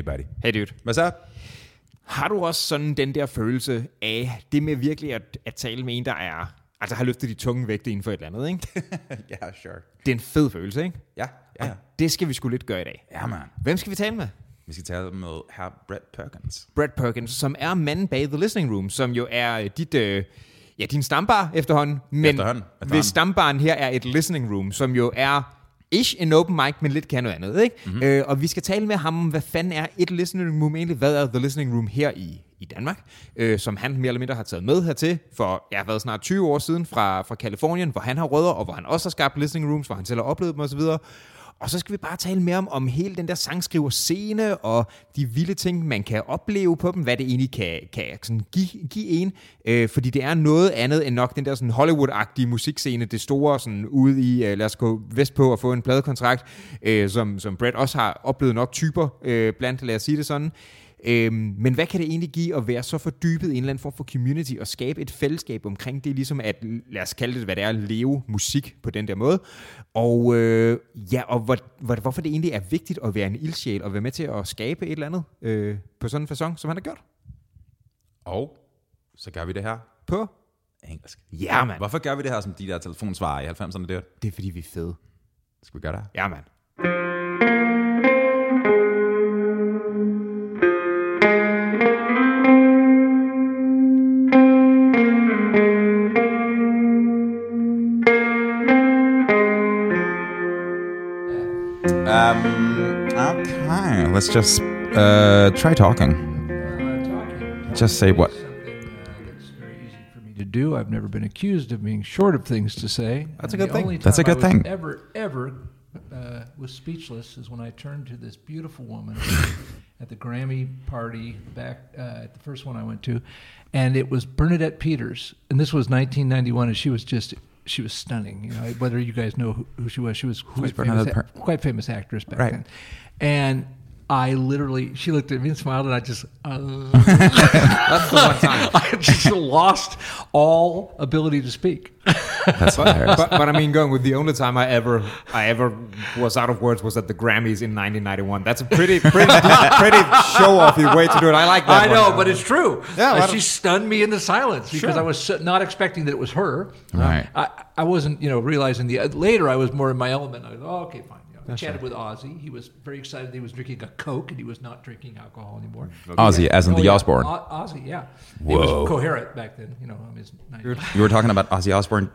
Hey buddy. Hey dude. Hvad så? Har du også sådan den der følelse af det med virkelig at, at tale med en, der er, altså har løftet de tunge vægte inden for et eller andet, ikke? Ja, yeah, sure. Det er en fed følelse, ikke? Ja, ja. Og det skal vi sgu lidt gøre i dag. Ja, man. Hvem skal vi tale med? Vi skal tale med herr Brett Perkins. Brett Perkins, som er manden bag The Listening Room, som jo er øh, dit, øh, ja, din stambar efterhånden. Men Efterhånden, efterhånden. hvis stambaren her er et Listening Room, som jo er ish en open mic, men lidt kan noget andet, ikke? Mhm. Mm-hmm. Øh, og vi skal tale med ham om, hvad fanden er et Listening Room egentlig? Hvad er The Listening Room her i, i Danmark? Øh, som han mere eller mindre har taget med hertil for, ja, hvad, snart 20 år siden fra, fra Kalifornien, hvor han har rødder, og hvor han også har skabt Listening Rooms, hvor han selv har oplevet dem osv., og så skal vi bare tale mere om, om hele den der sangskriver scene, og de vilde ting, man kan opleve på dem, hvad det egentlig kan, kan sådan give, give en. Øh, fordi det er noget andet end nok den der sådan Hollywood-agtige musikscene, det store sådan ude i, øh, lad os gå vestpå og få en pladekontrakt, øh, som, som Brad også har oplevet nok typer øh, blandt, lad os sige det sådan. Øhm, men hvad kan det egentlig give at være så fordybet i en eller anden form for community og skabe et fællesskab omkring det, ligesom at, lad os kalde det, hvad det er, at leve musik på den der måde. Og øh, ja, og hvor, hvor, hvorfor det egentlig er vigtigt at være en ildsjæl og være med til at skabe et eller andet øh, på sådan en façon, som han har gjort. Og så gør vi det her På? engelsk. Ja, mand. Hvorfor gør vi det her som de der telefonsvarer i 90'erne der? Det er fordi, vi er fede. Skal vi gøre det? Ja, mand. Um, okay, let's just uh, try talking. Just say what? Something very easy for me to do. I've never been accused of being short of things to say. That's a good thing. That's a time I good thing. Ever, ever uh, was speechless is when I turned to this beautiful woman at the Grammy party back uh, at the first one I went to, and it was Bernadette Peters, and this was 1991, and she was just. She was stunning. You know, whether you guys know who, who she was, she was quite famous, Per- quite famous actress back Right. then. And I literally, she looked at me and smiled, and I just, uh, That's the one time. I just lost all ability to speak. That's hilarious. but, but I mean, going with the only time I ever I ever was out of words was at the Grammys in 1991. That's a pretty pretty pretty show offy way to do it. I like that. I know, one. but it's true. Yeah, why she stunned me into silence because Sure. I was so, not expecting that it was her. Right. I, I wasn't, you know, realizing the later. I was more in my element. I was, oh, okay, fine. You know, I chatted with Ozzy. He was very excited. He was drinking a Coke and he was not drinking alcohol anymore. Ozzy, as in Oh, the yeah. Osbourne. O- Ozzy, yeah. He Whoa. was coherent back then. You know, I mean, his 90s. You were talking about Ozzy Osbourne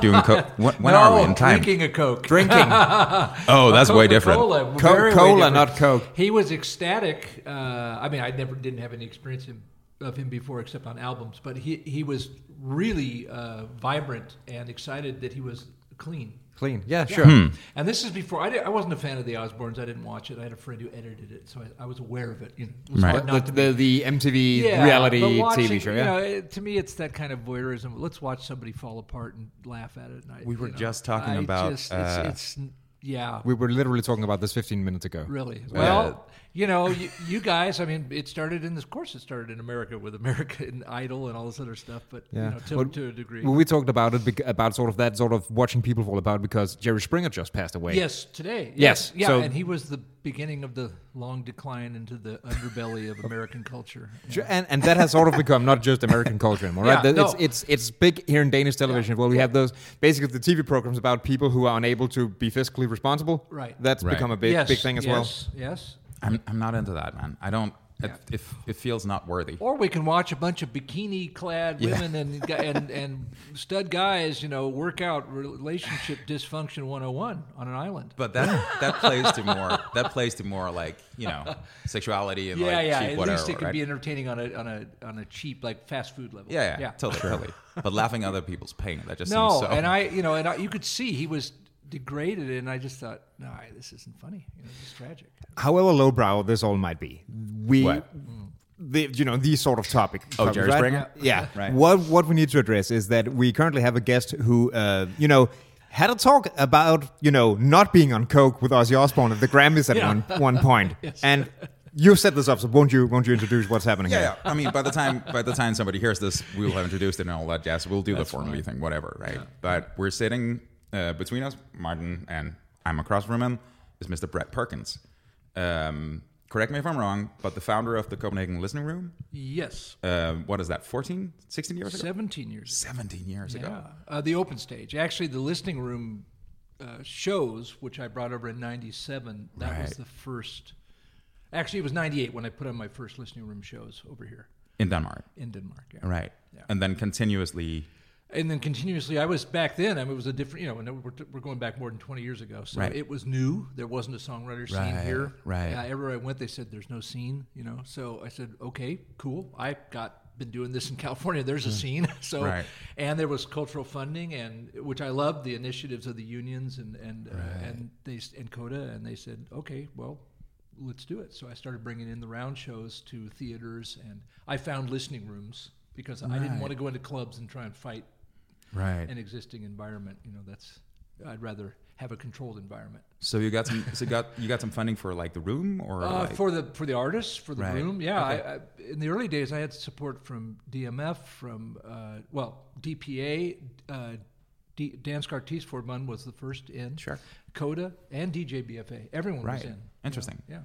doing coke. When, when no, are we in time? drinking a Coke. drinking. Oh, that's way different. Coca-Cola, Co- cola, different. not Coke. He was ecstatic. Uh, I mean, I never didn't have any experience him, of him before, except on albums. But he he was really uh, vibrant and excited that he was clean. Clean. Yeah, sure. Hmm. And this is before I, did, I wasn't a fan of the Osbournes. I didn't watch it. I had a friend who edited it, so I, I was aware of it. You know, it was Right. not The, to the, the MTV yeah, reality watching, TV show. You Yeah. know, it, to me, it's that kind of voyeurism. Let's watch somebody fall apart and laugh at it. And I, We were you know, just talking I about, Just, uh, it's, it's yeah. we were literally talking about this 15 minutes ago. Really? Well, you know, you, you guys. I mean, it started in this course. It started in America with American Idol and all this other stuff. But Yeah. you know, to, Well, to a degree. Well, we talked about it about sort of that sort of watching people fall apart because Jerry Springer just passed away. yes, today. Yes, Yeah, so- and he was the beginning of the long decline into the underbelly of American culture. Sure, And, and that has sort of become not just American culture anymore, right? Yeah, That- It's, no. it's, it's big here in Danish television. Well, we have those basically the TV programs about people who are unable to be fiscally responsible. Right. That's Right. become a big yes, big thing as well. yes, Yes. I'm, I'm not into that, man. I don't. It, Yeah. it, it feels not worthy. Or we can watch a bunch of bikini-clad Yeah. women and and and stud guys, you know, work out relationship dysfunction 101 on an island. But that that plays to more that plays to more like you know sexuality and yeah, like yeah. At whatever. least it can right? be entertaining on a on a on a cheap like fast food level. yeah, yeah, totally, totally. But laughing at other people's pain that just No, seems so. and I, you know, and I, you could see he was degraded, it, and I just thought, no, this isn't funny. You know, this is tragic. However lowbrow this all might be, we. What? The, you know these sort of topic. Oh, topics, Jerry right? Springer? Yeah. Right. What what we need to address is that we currently have a guest who, uh, you know, had a talk about you know not being on coke with Ozzy Osbourne at the Grammys at Yeah. one one point, and you set this up. So won't you won't you introduce what's happening yeah, here? yeah. I mean, by the time by the time somebody hears this, we will have introduced it and all that jazz. We'll do the formally thing, whatever, right? But we're sitting uh, between us, Martin, and I'm across from him is Mr. Brett Perkins, um, correct me if I'm wrong, but the founder of the Copenhagen Listening Room, Yes, uh, what is that, 14, 16 years ago? 17 years. 17 years ago. Yeah, uh, the open stage. Actually, the listening room uh, shows, which I brought over in '97, that was the first. Actually, it was '98 when I put on my first listening room shows over here In Denmark. in Denmark. Yeah. Right. Yeah. And then continuously. And then continuously, I was back then. I mean, it was a different, you know, and we're, we're going back more than 20 years ago. So Right. it was new. There wasn't a songwriter scene Right, here. right. Uh, everywhere I went, they said there's no scene, you know. So I said, okay, cool. I got been doing this in California. There's a scene. So. Right. and there was cultural funding, and which I loved the initiatives of the unions and and uh, and they and Koda, and they said, okay, well. Let's do it. So I started bringing in the round shows to theaters, and I found listening rooms because I didn't want to go into clubs and try and fight Right. an existing environment. You know, that's I'd rather have a controlled environment. So you got some. so you got you got some funding for like the room or Uh, like, for the for the artists for the Right. room, yeah. Okay. I, I, in the early days, I had support from DMF, from uh, well DPA. Uh, D, Dansk Artistforbund was the first in. Sure. Koda and DJBFA. Everyone was Right. in. you know, Interesting. Yeah.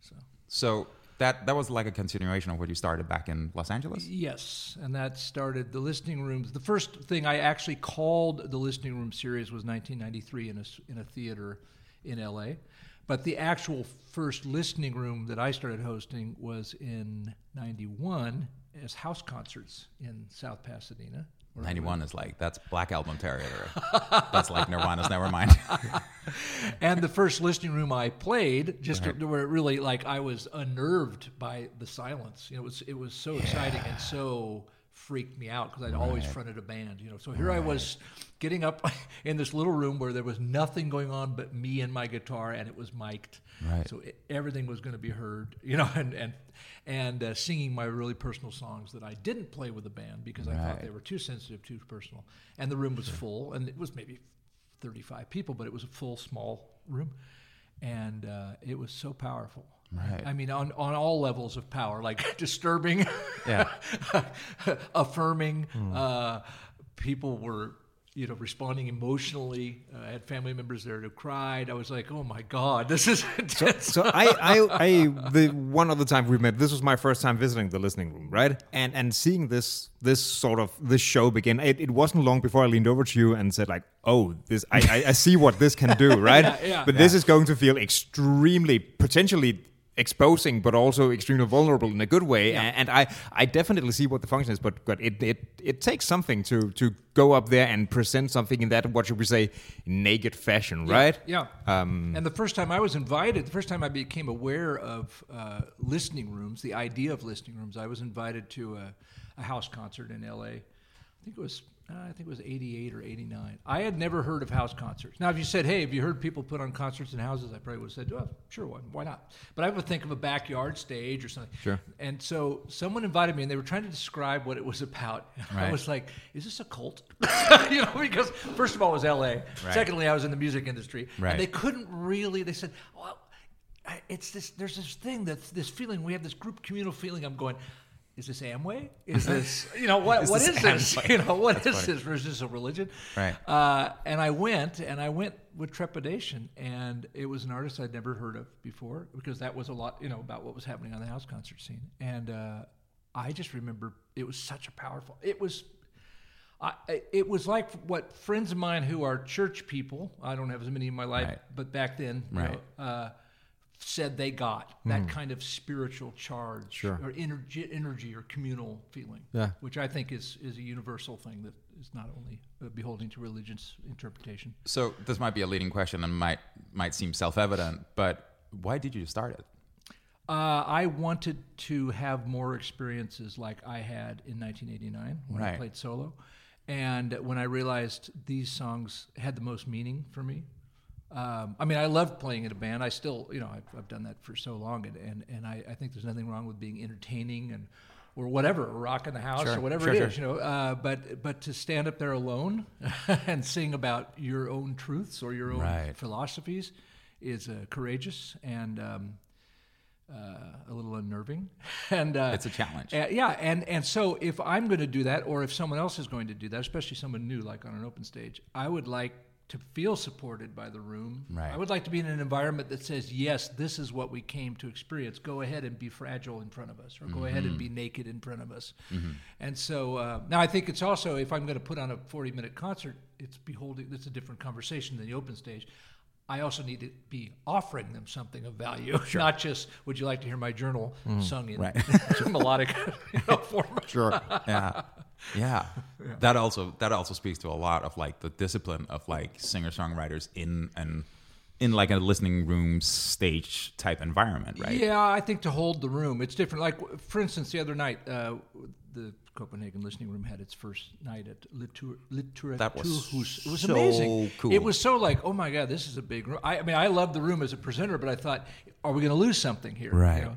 So So that that was like a continuation of what you started back in Los Angeles. Yes, and that started the listening rooms. The first thing I actually called the listening room series was 1993 in a in a theater in LA, but the actual first listening room that I started hosting was in '91 as house concerts in South Pasadena. where I Ninety lived. one is like that's Black Album territory. that's like Nirvana's Nevermind. and the first listening room I played, just to, where it really like I was unnerved by the silence. You know, it was it was so exciting and so freaked me out because I'd always fronted a band. You know, so here I was getting up in this little room where there was nothing going on but me and my guitar, and it was mic'd. Right. So it, everything was going to be heard. You know, and and and uh, singing my really personal songs that I didn't play with the band because I thought they were too sensitive, too personal. And the room was full, and it was maybe 35 people, but it was a full, small room. And uh, it was so powerful. Right. I mean, on, on all levels of power, like disturbing, Yeah. affirming. Uh, people were, you know, responding emotionally. Uh, I had family members there who cried. I was like, oh my God, this is intense. so I, I, I, the one other time we met, this was my first time visiting the listening room, right? And and seeing this, this sort of this show begin. It, it wasn't long before I leaned over to you and said like, "Oh, this, I, I, I see what this can do, right? Yeah, yeah. But this is going to feel extremely, potentially exposing, but also extremely vulnerable in a good way. Yeah. And, and I, I definitely see what the function is, but but it, it, it takes something to to go up there and present something in that what should we say naked fashion, right? Yeah. Um, and the first time I was invited, the first time I became aware of uh, listening rooms, the idea of listening rooms, I was invited to a, a house concert in LA. I think it was. Uh, I think it was 88 or 89. I had never heard of house concerts. Now, if you said, hey, have you heard people put on concerts in houses? I probably would have said, well, sure, why, why not? But I would think of a backyard stage or something. Sure. And so someone invited me, and they were trying to describe what it was about. I Right. was like, is this a cult? you know, because first of all, it was LA. Secondly, I was in the music industry. Right. And they couldn't really, they said, well, it's this, there's this thing that's this feeling, we have this group communal feeling. I'm going, is this Amway? Is this, you know, what, Is what this is this? Amway? You know, what is That's funny. this? Is this a religion? Right. Uh, and I went, and I went with trepidation, and it was an artist I'd never heard of before because that was a lot, you know, about what was happening on the house concert scene. And uh, I just remember it was such a powerful. It was. I, it was like what friends of mine who are church people. I don't have as many in my life, Right. but back then, you Right. know, uh, said they got that kind of spiritual charge Sure. or energy, energy or communal feeling. Yeah. which I think is is a universal thing that is not only beholden to religion's interpretation. so this might be a leading question and might might seem self evident, but why did you start it? Uh, I wanted to have more experiences like I had in 1989 when I played solo. And when I realized these songs had the most meaning for me, um, I mean, I loved playing in a band. I still, you know, I've, I've done that for so long, and and, and I, I think there's nothing wrong with being entertaining and or whatever, or rocking the house Sure, or whatever sure, it sure. is, you know. Uh, but but to stand up there alone and sing about your own truths or your own Right. philosophies is uh, courageous and. Um, uh, a little unnerving, and uh, It's a challenge. yeah, and and so if I'm going to do that, or if someone else is going to do that, especially someone new, like on an open stage, I would like to feel supported by the room. Right. I would like to be in an environment that says, yes, this is what we came to experience. Go ahead and be fragile in front of us, or go ahead and be naked in front of us. And so uh, now I think it's also, if I'm going to put on a 40 minute concert, it's beholding, it's a different conversation than the open stage. I also need to be offering them something of value, not just would you like to hear my journal mm. sung in Right. melodic you know, form. Sure. yeah. yeah that also that also speaks to a lot of like the discipline of like singer songwriters in an in like a listening room stage type environment right Yeah, I think to hold the room, it's different. Like, for instance, the other night, uh, the Copenhagen Listening Room had its first night at Litur- Literaturhaus. That was It was so amazing. cool. It was so like, oh my God, this is a big room. I, I mean, I love the room as a presenter, but I thought, are we going to lose something here? you Right. know?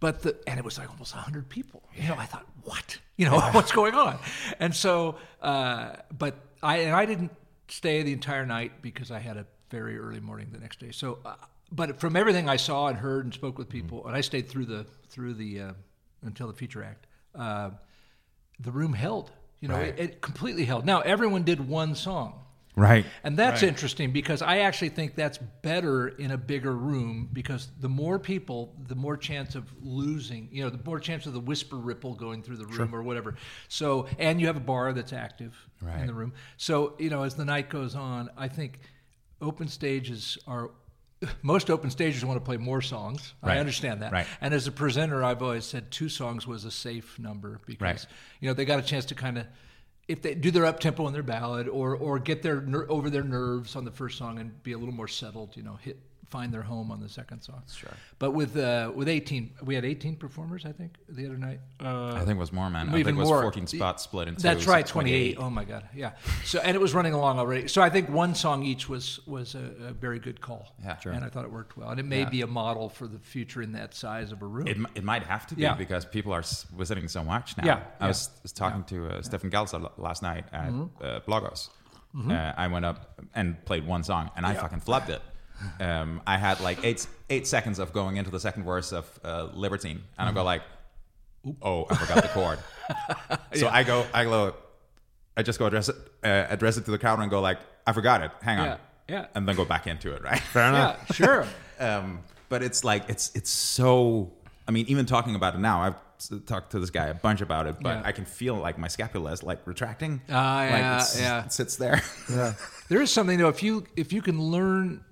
But the and it was like almost hundred people. You know, I thought, what? You know, what's going on? And so, uh, but I and I didn't stay the entire night because I had a very early morning the next day. So, uh, but from everything I saw and heard and spoke with people, and I stayed through the through the uh, until the feature act. Uh, the room held. You know, Right. it, it completely held. Now everyone did one song. right And that's interesting because I actually think that's better in a bigger room because the more people, the more chance of losing, you know, the more chance of the whisper ripple going through the room or whatever. So, and you have a bar that's active in the room. So, you know, as the night goes on, I think open stages are. Most open stages want to play more songs. I understand that. Right. And as a presenter, I've always said two songs was a safe number because Right. you know they got a chance to kind of if they do their up tempo in their ballad or or get their ner- over their nerves on the first song and be a little more settled, you know, hit find their home on the second song. Sure. But with uh, with 18, we had 18 performers, I think, the other night. Uh, i think it was more man i think it was more. 14 spots split into That's right, 28. Oh my God, yeah. So and it was running along already. So I think one song each was was a, a very good call. Yeah. Sure. And I thought it worked well, and it may Yeah. be a model for the future in that size of a room. It, it might have to be Yeah. because people are visiting so much now. Yeah, I yeah. was, was talking to uh, Stefan Gelser last night at uh, Blågårds. Uh, I went up and played one song, and I fucking flubbed it. Um, I had like eight eight seconds of going into the second verse of uh, Libertine, and I go like, "Oh, I forgot the chord." so I go, I go, I just go address it, uh, address it to the counter, and go like, "I forgot it. Hang on," Yeah, yeah. and then go back into it. Right. Fair enough. yeah, sure. Um, but it's like it's it's so. I mean, even talking about it now, I've talked to this guy a bunch about it, but Yeah. I can feel like my scapula is like retracting. Ah, like yeah, it's- yeah. It sits there. yeah. There is something though. If you if you can learn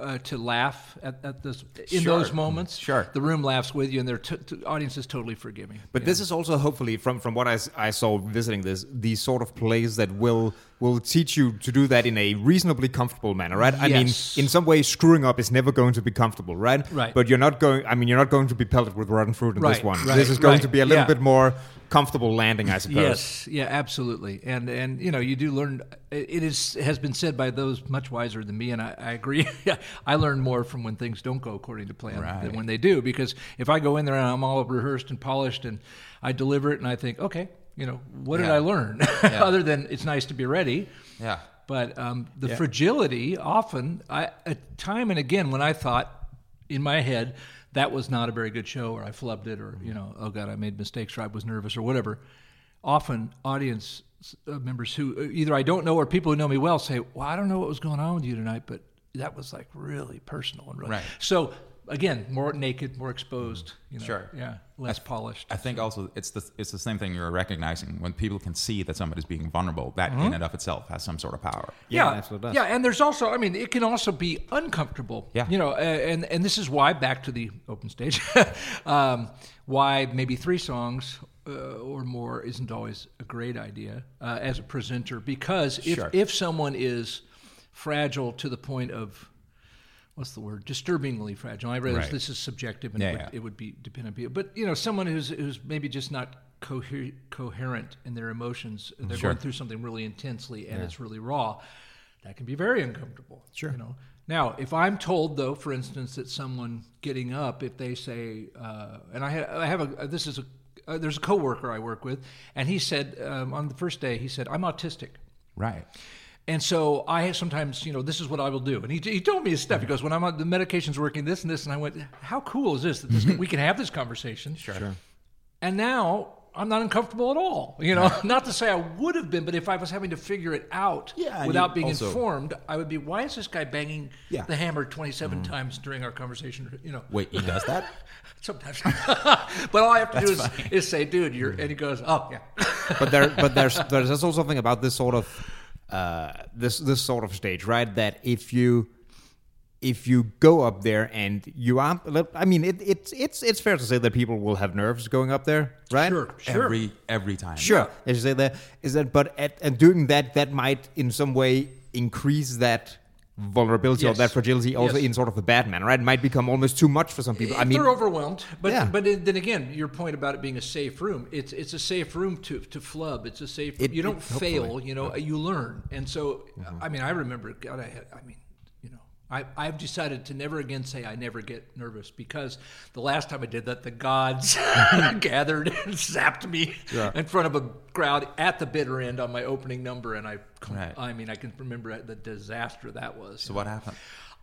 uh, to laugh at, at this in Sure. those moments, Sure. the room laughs with you, and their t- t- audience is totally forgiving. But this is also hopefully from from what I saw visiting this the sort of plays that will will teach you to do that in a reasonably comfortable manner, right? I mean, in some way, screwing up is never going to be comfortable, right? Right. But you're not going. I mean, you're not going to be pelted with rotten fruit in this one. right, this is going right, to be a little yeah. bit more comfortable landing, I suppose. Yes, yeah, absolutely, and and you know you do learn. It is has been said by those much wiser than me, and I, I agree. I learn more from when things don't go according to plan Right. than when they do, because if I go in there and I'm all rehearsed and polished, and I deliver it, and I think, okay, you know, what did I learn? Other than it's nice to be ready. yeah. But um, the fragility, often, I, at time and again, when I thought in my head that was not a very good show, or I flubbed it, or you know, oh god, I made mistakes, or I was nervous, or whatever. Often, audience uh, members who uh, either I don't know or people who know me well say, "Well, I don't know what was going on with you tonight, but that was like really personal and really." Right. So again, more naked, more exposed. You know, Sure. Yeah. Less polished. I think also it's the it's the same thing you're recognizing when people can see that somebody's being vulnerable. That in and of itself has some sort of power. Yeah, absolutely does. Yeah, and there's also, I mean, it can also be uncomfortable. Yeah. You know, uh, and and this is why back to the open stage, um, why maybe three songs uh, or more isn't always a great idea uh, as a presenter because if Sure. if someone is fragile to the point of what's the word disturbingly fragile i realize Right. this is subjective and Yeah, it, would, yeah. it would be dependent on people but you know someone who's who's maybe just not coher- coherent in their emotions they're Sure. going through something really intensely and it's really raw that can be very uncomfortable sure you know now if i'm told though for instance that someone getting up if they say uh, and i, ha- I have a this is a uh, there's a coworker i work with and he said um, on the first day he said i'm autistic Right. And so I sometimes, you know, this is what I will do. And he, he told me his stuff. He goes, when I'm on the medication's working this and this. And I went, how cool is this that this, mm-hmm. we can have this conversation? Sure. sure. And now I'm not uncomfortable at all. You know, not to say I would have been, but if I was having to figure it out Yeah, without being also- informed, I would be, why is this guy banging Yeah. the hammer 27 mm-hmm. times during our conversation? You know, Wait, he does that? sometimes. but all I have to do is, is say, dude, you're, mm-hmm. and he goes, oh, yeah. but there, but there's there's also something about this sort of uh, this this sort of stage, right? That if you if you go up there and you are, I mean, it, it's it's it's fair to say that people will have nerves going up there, right? Sure, sure. Every every time. Sure, as you say that is that, but at, and doing that, that might in some way increase that vulnerability or that fragility also Yes. in sort of a bad manner, right? It might become almost too much for some people. I If mean, they're overwhelmed, but Yeah. but then again, your point about it being a safe room, it's it's a safe room to to flub. It's a safe. It- you don't it- fail. You know, you learn. And so, Mm-hmm. I mean, I remember. God, I had. I mean, I I've decided to never again say I never get nervous because the last time I did that, the gods gathered and zapped me in front of a crowd at the bitter end on my opening number, and I. Right. I mean, I can remember the disaster that was. So what happened?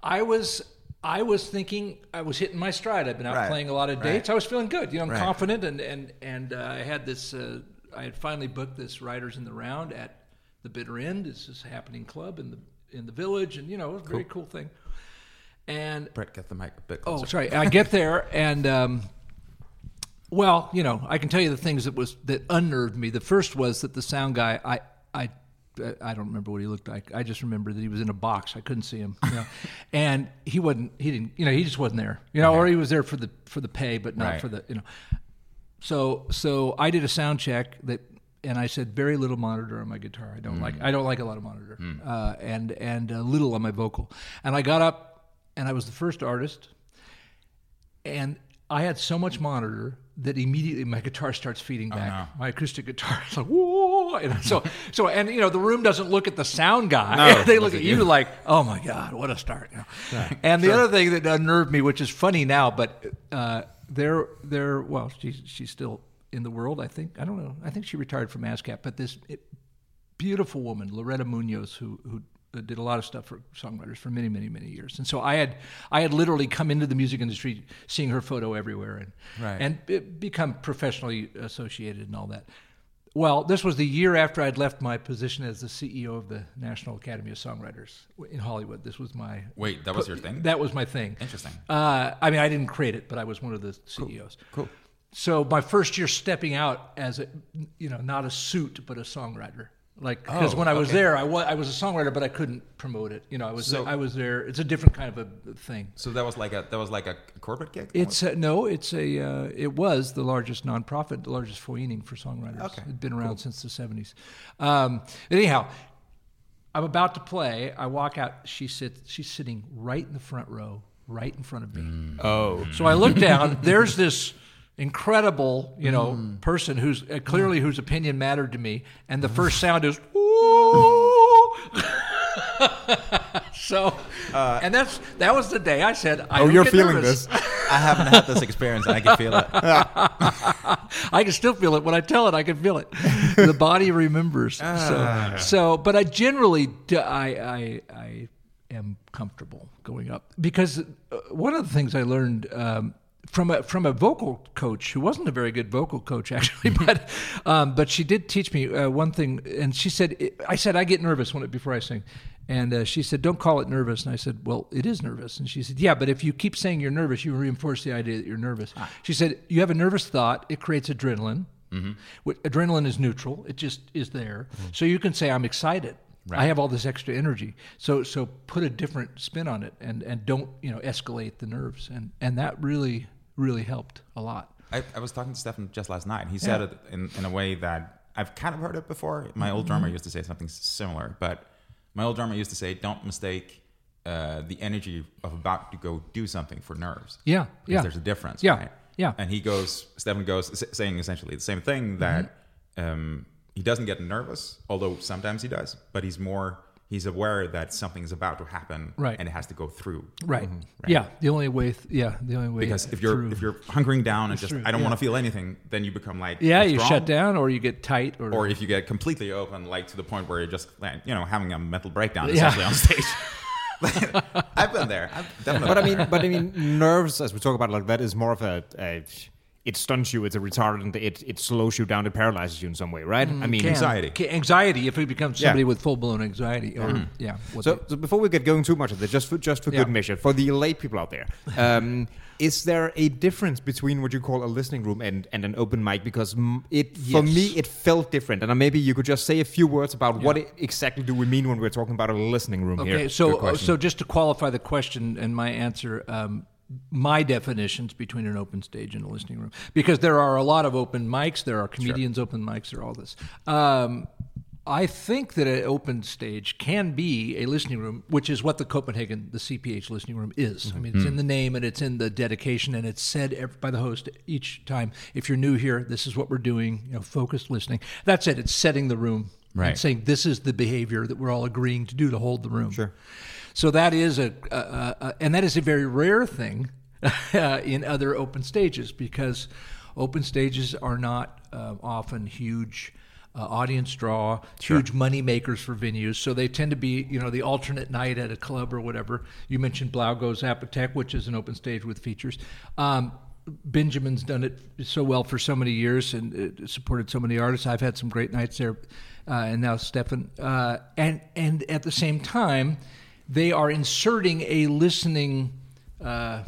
I was I was thinking I was hitting my stride. I've been out Right, playing a lot of right. dates. I was feeling good. You know, I'm Right. confident, and and and uh, I had this. Uh, I had finally booked this Writers in the Round at the Bitter End. It's this happening club in the in the village, and you know, it was a very cool thing. And Brett, get the mic a bit Oh, sorry. I get there and um, well, you know, I can tell you the things that was that unnerved me. The first was that the sound guy, I, I, I don't remember what he looked like. I just remember that he was in a box. I couldn't see him, you know? and he wasn't. He didn't. You know, he just wasn't there. You know, or he was there for the for the pay, but not Right. for the you know. So so I did a sound check that, and I said very little monitor on my guitar. I don't like I don't like a lot of monitor, uh, and and uh, little on my vocal. And I got up, and I was the first artist, and I had so much monitor that immediately my guitar starts feeding back. My acoustic guitar is like whoa, and so so and you know the room doesn't look at the sound guy; No, they look at you you. like, oh my god, what a start! You know? and the other thing that unnerved me, which is funny now, but uh, they're they're well, she's she's still in the world. I think I don't know. I think she retired from ASCAP, but this it, beautiful woman, Loretta Munoz, who who did a lot of stuff for songwriters for many, many, many years. And so I had I had literally come into the music industry seeing her photo everywhere and Right. and become professionally associated and all that. Well, this was the year after I'd left my position as the CEO of the National Academy of Songwriters in Hollywood. This was my Wait, that was your thing? That was my thing. Interesting. Uh, I mean, I didn't create it, but I was one of the CEOs. Cool. So my first year stepping out as a, you know, not a suit but a songwriter. Like because Oh, when I was okay. there, I was I was a songwriter, but I couldn't promote it. You know, I was So- I was there. It's a different kind of a thing. So that was like a that was like a corporate gig. It's a, no, it's a uh, it was the largest nonprofit, the largest foyening for songwriters. Okay, It'd been around since the seventies. Um, anyhow, I'm about to play. I walk out. She sits. She's sitting right in the front row, right in front of me. oh, So I look down. There's this incredible, you know, Mm. person who's uh, clearly whose opinion mattered to me, and the first sound is ooh. so, and that's that was the day I said, I oh, you're feeling nervous. this. I haven't had this experience, and I can feel it. I can still feel it when I tell it. I can feel it. the body remembers. Ah. So, so, but I generally, I, I, I am comfortable going up because uh, one of the things I learned. Um, from a from a vocal coach who wasn't a very good vocal coach actually, but um, but she did teach me uh, one thing, and she said I said I get nervous when it, before I sing, and uh, she said don't call it nervous, and I said well it is nervous, and she said yeah, but if you keep saying you're nervous, you reinforce the idea that you're nervous. She said you have a nervous thought, it creates adrenaline. What- Adrenaline is neutral; it just is there. So you can say I'm excited. I have all this extra energy. So so put a different spin on it, and and don't you know escalate the nerves, and and that really really helped a lot. I, I was talking to Stefan just last night. He said Yeah. it in, in a way that I've kind of heard it before. My old Mm-hmm. drummer used to say something similar, but my old drummer used to say, "Don't mistake uh, the energy of about to go do something for nerves." Yeah, Because yeah. There's a difference. Yeah, right? yeah. And he goes, Stefan goes, s- saying essentially the same thing that Mm-hmm. um, he doesn't get nervous, although sometimes he does, but he's more. He's aware that something is about to happen, Right. and it has to go through. Right. Mm-hmm. Yeah. The only way. Th- yeah. The only way. Because if you're through. if you're hunkering down and just through, I don't yeah. want to feel anything, then you become like yeah, you withdrawn. shut down or you get tight or, or if you get completely open, like to the point where you're just like, you know having a mental breakdown Yeah. on stage. I've been there. I've definitely. but I mean, but I mean, nerves, as we talk about like that, is more of a, a it stuns you, it's a retardant, it it slows you down, it paralyzes you in some way, right? I mean, Can. Anxiety. Ca- Anxiety. If it becomes Yeah. somebody with full blown anxiety, or yeah. So, they- so before we get going too much of this, just for just for good measure, for the lay people out there, um, is there a difference between what you call a listening room and, and an open mic? Because mm, it for Yes. me it felt different, and maybe you could just say a few words about what it, exactly do we mean when we're talking about a listening room Okay, here. Good so so just to qualify the question and my answer, um, my definitions between an open stage and a listening room, because there are a lot of open mics, there are comedians open mics, there are all this. Um, I think that an open stage can be a listening room, which is what the Copenhagen, the CPH listening room is. I mean, it's in the name and it's in the dedication, and it's said ev- by the host each time. If you're new here, this is what we're doing. You know, focused listening. That's it. It's setting the room, and Right. saying this is the behavior that we're all agreeing to do to hold the room. Sure. So that is a, a, a, and that is a very rare thing uh, in other open stages because open stages are not uh, often huge uh, audience draw, huge money makers for venues. So they tend to be, you know, the alternate night at a club or whatever. You mentioned Blågårds Apotek, which is an open stage with features. Um, Benjamin's done it so well for so many years and uh, supported so many artists. I've had some great nights there, uh, and now Stefan. Uh, and and at the same time, they are inserting a listening uh,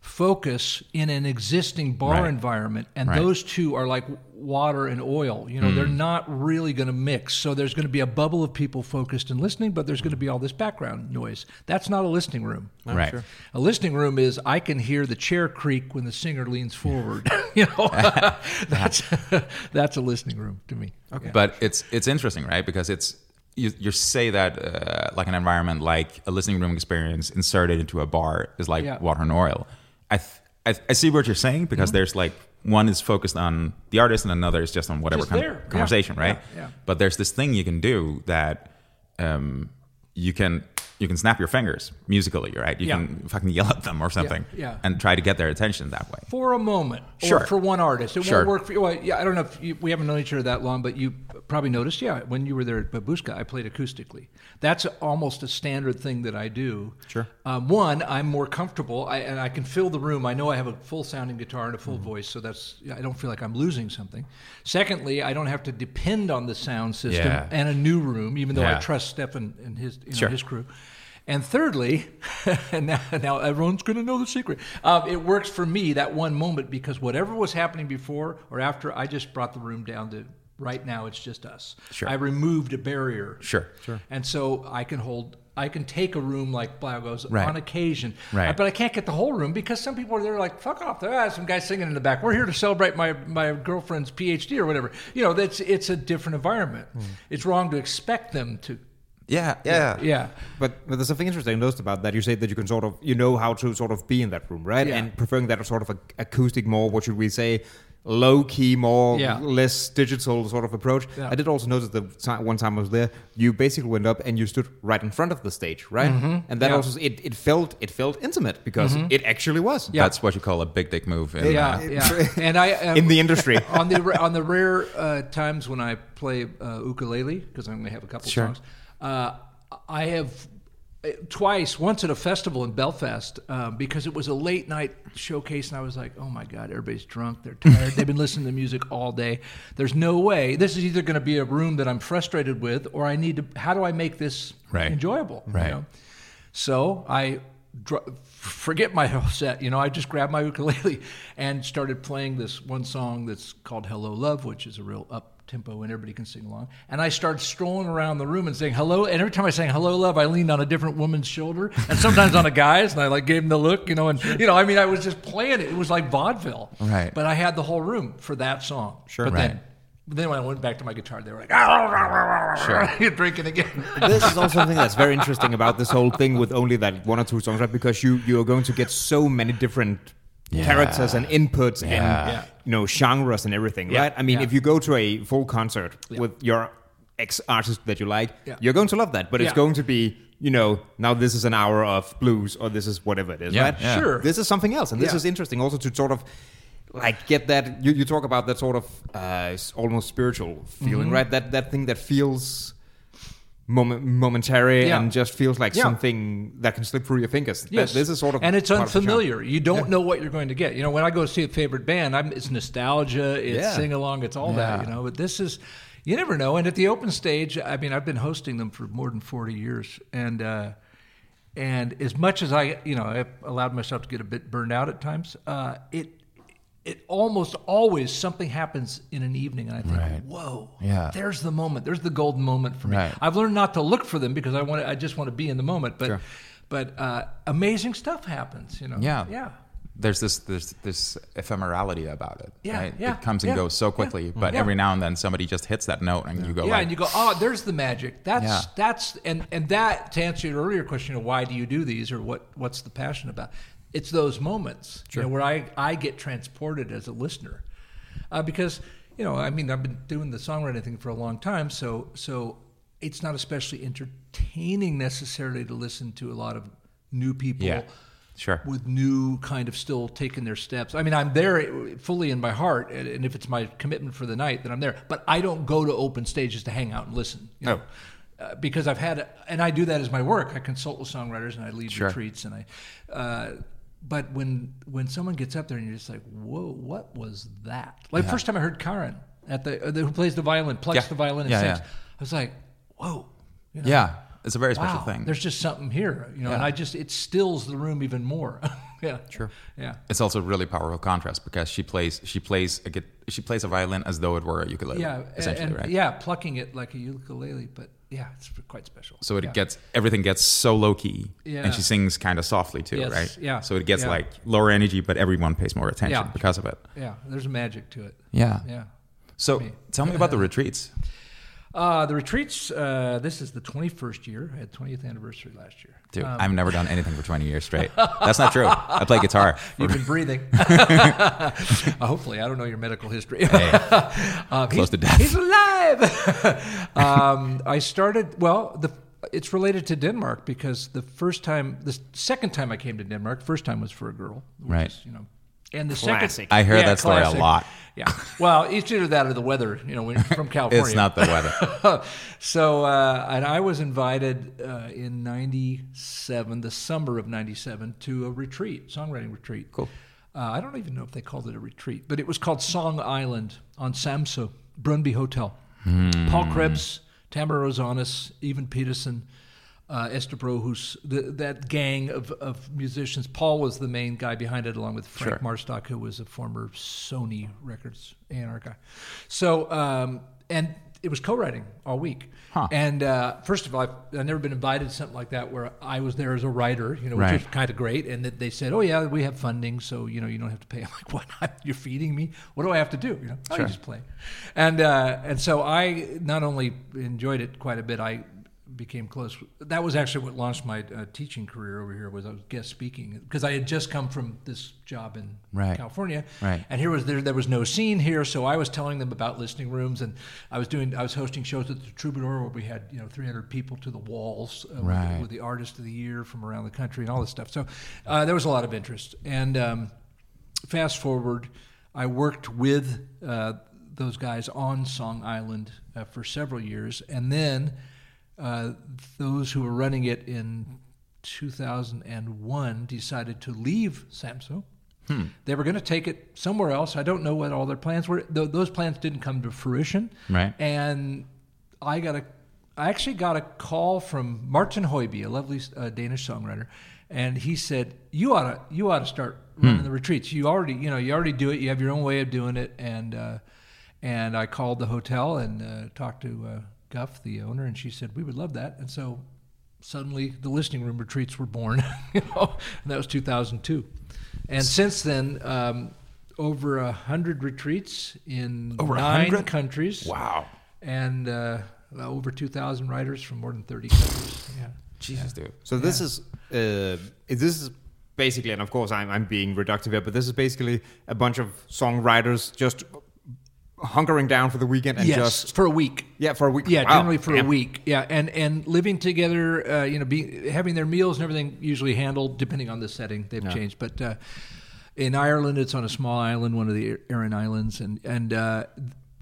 focus in an existing bar Right. environment, and Right. those two are like water and oil. You know, they're not really going to mix. So there's going to be a bubble of people focused and listening, but there's going to be all this background noise. That's not a listening room. right. A listening room is I can hear the chair creak when the singer leans forward. you know, that's that's a listening room to me. Okay. But it's it's interesting, right? Because it's you, you say that uh, like an environment like a listening room experience inserted into a bar is like Yeah. Mm-hmm. water and oil. I, th- I I see what you're saying because there's like one is focused on the artist and another is just on whatever Just con- there. Yeah. conversation, right? Yeah, yeah. But there's this thing you can do that um, you can you can snap your fingers musically, right? You Yeah. can fucking yell at them or something, yeah. and try to get their attention that way. for a moment, Sure. or for one artist, it Sure. won't work for you. Well, yeah, I don't know if you, we haven't known each other that long, but you probably noticed. Yeah, when you were there at Babushka, I played acoustically. That's almost a standard thing that I do. Sure. Um, one, I'm more comfortable, I, and I can fill the room. I know I have a full sounding guitar and a Mm-hmm. full voice, so that's I don't feel like I'm losing something. Secondly, I don't have to depend on the sound system Yeah. and a new room, even though I trust Stefan and his you know, Sure. his crew. And thirdly, and now, now everyone's going to know the secret. Um, it works for me that one moment because whatever was happening before or after, I just brought the room down to right now. It's just us. Sure. I removed a barrier. Sure, sure. And so I can hold. I can take a room like Blågårds Right. on occasion, Right. But I can't get the whole room because some people are there like, "Fuck off!" There are some guys singing in the back. We're here to celebrate my my girlfriend's PhD or whatever. You know, that's it's a different environment. Hmm. It's wrong to expect them to. Yeah, yeah, Yeah. But, but there's something interesting I noticed about that. You say that you can sort of, you know how to sort of be in that room, right? Yeah. And preferring that sort of a, acoustic, more, what should we say, low key, more, Yeah. less digital sort of approach. Yeah. I did also notice the time, one time I was there, you basically went up and you stood right in front of the stage, right? And that Mm-hmm. Yeah. Mm-hmm. also, it, it felt it felt intimate because it actually was. Yeah. That's what you call a big dick move. In, Yeah, uh, yeah. And I um, In the industry. on the on the rare uh, times when I play uh, ukulele because I'm going to have a couple Sure. songs. Uh, I have uh, twice, once at a festival in Belfast um, because it was a late night showcase, and I was like, "Oh my god, everybody's drunk, they're tired, they've been listening to music all day. There's no way this is either going to be a room that I'm frustrated with, or I need to. How do I make this Right. enjoyable? you Right. know? So I dr- forget my whole set. You know, I just grabbed my ukulele and started playing this one song that's called "Hello Love," which is a real up tempo and everybody can sing along. And I started strolling around the room and saying hello. And every time I sang "Hello Love," I leaned on a different woman's shoulder, and sometimes on a guy's, and I like gave him the look, you know. And you know, I mean, I was just playing it. It was like vaudeville, Right. But I had the whole room for that song. Sure. But Right. then. But then when I went back to my guitar, they were like, "Ah, Sure. you're drinking again." this is also something that's very interesting about this whole thing with only that one or two songs, right? Because you you are going to get so many different characters and inputs and Yeah. you know genres and everything, Yeah. right? I mean, Yeah. if you go to a full concert with your ex artist that you like, Yeah. you're going to love that. But it's going to be you know now this is an hour of blues or this is whatever it is, Yeah, right? yeah. Sure. This is something else, and this Yeah. is interesting also to sort of. Like get that you, you talk about that sort of uh, almost spiritual feeling, Mm-hmm. right? That that thing that feels moment, momentary Yeah. and just feels like Yeah. something that can slip through your fingers. Yes. this is sort of and it's part of the charm. unfamiliar. You don't know what you're going to get. You know, when I go see a favorite band, I'm, it's nostalgia, it's Yeah. sing along, it's all that. You know, but this is you never know. And at the open stage, I mean, I've been hosting them for more than 40 years, and uh, and as much as I, you know, I've allowed myself to get a bit burned out at times, uh, it. It almost always something happens in an evening, and I think, Right. "Whoa, Yeah. there's the moment. There's the golden moment for me." Right. I've learned not to look for them because I want. To, I just want to be in the moment. But Sure. but uh, amazing stuff happens, you know. Yeah. yeah, There's this there's this ephemerality about it. Yeah, right? yeah, it comes and yeah, goes so yeah, quickly, but yeah. every now and then somebody just hits that note, and you go yeah. like, and you go, oh, there's the magic. That's Yeah. that's and and that to answer your earlier question of why do you do these or what what's the passion about? It's those moments, you know, where I I get transported as a listener, uh, because you know, I mean, I've been doing the songwriting thing for a long time, so so it's not especially entertaining necessarily to listen to a lot of new people. yeah, sure, with new kind of still taking their steps. I mean, I'm there fully in my heart, and if it's my commitment for the night, then I'm there. But I don't go to open stages to hang out and listen. You know? Uh, because I've had, and I do that as my work. I consult with songwriters and I lead Sure. retreats, and I. Uh, but when when someone gets up there and you're just like, whoa, what was that? Like Yeah. first time I heard Karen at the, uh, the who plays the violin, plucks Yeah. the violin and Yeah, sings. I was like, whoa. You know? yeah, it's a very special Wow, thing. there's just something here, you know, and I just it stills the room even more. yeah, sure. Yeah, It's also a really powerful contrast because she plays she plays a git- she plays a violin as though it were a ukulele. yeah, essentially, and, right? yeah, plucking it like a ukulele, but yeah, it's quite special. So it yeah. gets everything gets so low key, Yeah. and she sings kind of softly too, Yes, right? yeah, So it gets yeah. like lower energy, but everyone pays more attention Yeah. because of it. yeah, there's a magic to it. Yeah. Yeah. So Me. tell me about the retreats. Uh, the retreats. Uh, this is the 21st year. I had 20th anniversary last year. Dude, Um, I've never done anything for 20 years straight. That's not true. I play guitar. You've been breathing. uh, hopefully, I don't know your medical history. um, Close he's, to death. He's alive. um, I started. Well, the it's related to Denmark because the first time, the second time I came to Denmark, first time was for a girl, which Right. Is, you know, and the Classic. second. I hear Yeah, that story classic. a lot. Yeah. Well, it's either that or the weather. You know, when you're from California. It's not the weather. so, uh, and I was invited uh, in '97, the summer of '97, to a retreat, songwriting retreat. Cool. Uh, I don't even know if they called it a retreat, but it was called Song Island on Samso, Brundby Hotel. Paul Krebs, Tamara Rosanis, Evan Peterson, uh, Esther Brohus, the, that gang of, of musicians. Paul was the main guy behind it, along with Frank Sure. Marstock, who was a former Sony Records A&R guy. So, um, and it was co-writing all week. Huh. And uh, first of all, I've, I've never been invited to something like that where I was there as a writer, you know, which Right. was kind of great. And that they said, "Oh yeah, we have funding, so you know you don't have to pay." I'm like, "What? You're feeding me? What do I have to do?" You know, oh, Sure. just play. And uh, and so I not only enjoyed it quite a bit, I became close. That was actually what launched my uh, teaching career over here. Was I was guest speaking because I had just come from this job in Right. California, Right. and here was there there was no scene here, so I was telling them about listening rooms, and I was doing I was hosting shows at the Troubadour where we had you know 300 people to the walls uh, with, Right. the, with the artist of the year from around the country and all this stuff. So uh, there was a lot of interest, and um, fast forward, I worked with uh, those guys on Song Island uh, for several years, and then uh, those who were running it in 2001 decided to leave Samso. They were going to take it somewhere else. I don't know what all their plans were. Th- those plans didn't come to fruition. Right. And I got a, I actually got a call from Martin Hoiby, a lovely uh, Danish songwriter, and he said, "You ought to, you ought to start running the retreats. You already, you know, you already do it. You have your own way of doing it." And uh, and I called the hotel and uh, talked to uh, Guff, the owner, and she said, "We would love that." And so suddenly the listening room retreats were born, you know, and that was 2002. And since then, um, over a hundred retreats in Over nine 100? countries. Wow. And uh, over 2,000 writers from more than 30 countries. Yeah. Jesus, dude. So this is uh, this is basically, and of course I'm I'm being reductive here, but this is basically a bunch of songwriters just hunkering down for the weekend and yes, just for a week. yeah for a week. Yeah, Wow. generally for Damn. a week. Yeah, and and living together, uh, you know, be, having their meals and everything usually handled depending on the setting. They've changed, but uh, in Ireland, it's on a small island, one of the Aran Islands, and and uh,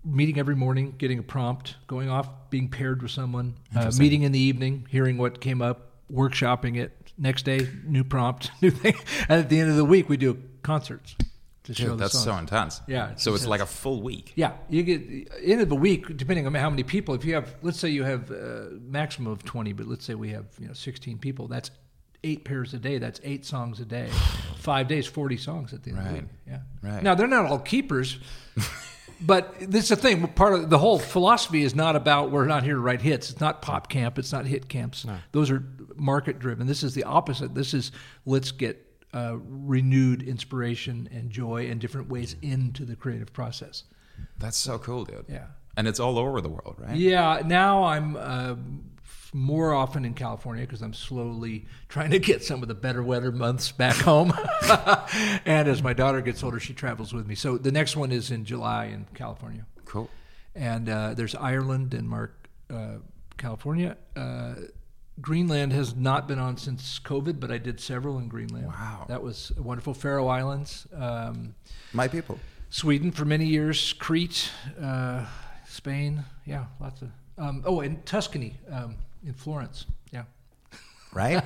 meeting every morning, getting a prompt, going off, being paired with someone, uh, meeting in the evening, hearing what came up, workshopping it. Next day, new prompt, new thing. And at the end of the week, we do concerts to show Dude, the that's songs. so intense. Yeah, it's So just- it's like a full week. Yeah, you get end of the week, depending on how many people. If you have, let's say you have a maximum of twenty, but let's say we have you know sixteen people. That's eight pairs a day. That's eight songs a day. Five days, forty songs at the end of the Right. week. Yeah. Right. Now they're not all keepers. But this is the thing. Part of the whole philosophy is not about we're not here to write hits. It's not pop camp. It's not hit camps. Those are market driven. This is the opposite. This is let's get uh, renewed inspiration and joy and different ways into the creative process. That's so cool, dude. Yeah. And it's all over the world, right? Yeah, now I'm uh, more often in California because I'm slowly trying to get some of the better weather months back home. and as my daughter gets older, she travels with me. So the next one is in July in California. Cool. And uh, there's Ireland, Denmark, uh, California. Greenland has not been on since COVID, but I did several in Greenland. Wow. That was wonderful. Faroe Islands. Um, My people. Sweden for many years, Crete, uh, Spain, yeah, lots of. Um, oh, and Tuscany in Florence, yeah. Right?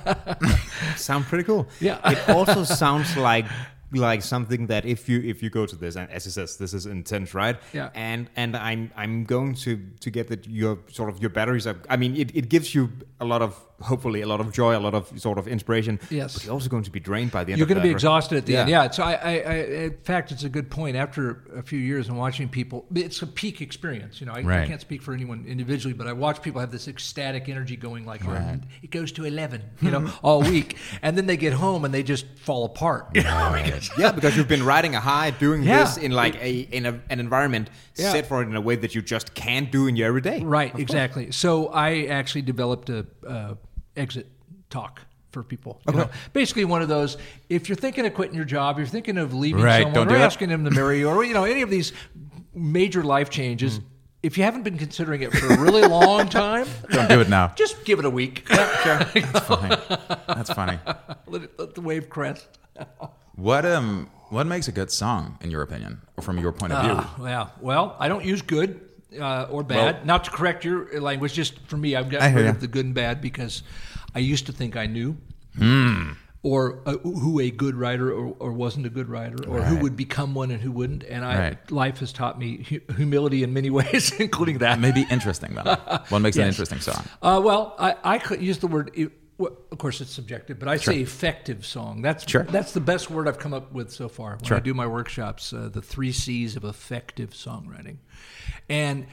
Sound pretty cool. Yeah. it also sounds like like something that if you if you go to this and as it says this is intense right Yeah. and and i'm i'm going to to get that your sort of your batteries are i mean it, it gives you a lot of hopefully a lot of joy a lot of sort of inspiration Yes. but you're also going to be drained by the end You're going to be exhausted at the end. Yeah. Yeah. So I, I, I, in fact, it's a good point. After a few years and watching people, it's a peak experience. You know, I, I can't speak for anyone individually, but I watch people have this ecstatic energy going like, oh, it goes to eleven, you know, all week, and then they get home and they just fall apart. You oh know, because- yeah because you've been riding a high doing Yeah. this in like a in a, an environment Yeah. set for it in a way that you just can't do in your everyday Right, exactly. So I actually developed a uh, exit talk for people. You know, basically one of those. If you're thinking of quitting your job, you're thinking of leaving Right, someone, don't or it. asking them to marry you, or you know any of these major life changes. If you haven't been considering it for a really long time, Don't do it now. just give it a week. That's funny. That's funny. let, it, let the wave crest. What um what makes a good song in your opinion, or from your point of view? Ah, yeah. Well, I don't use good uh, or bad. Well- Not to correct your language, just for me, I've gotten rid of the good and bad because I used to think I knew. Hmm. Or uh, who a good writer or, or wasn't a good writer, or who would become one and who wouldn't. And I, Right. life has taught me hu- humility in many ways, including that. Maybe interesting then. What makes an interesting song? Uh, well, I, I could use the word. Well, Of course, it's subjective, but I say effective song. That's Sure. that's the best word I've come up with so far. When Sure. I do my workshops, uh, the three C's of effective songwriting, and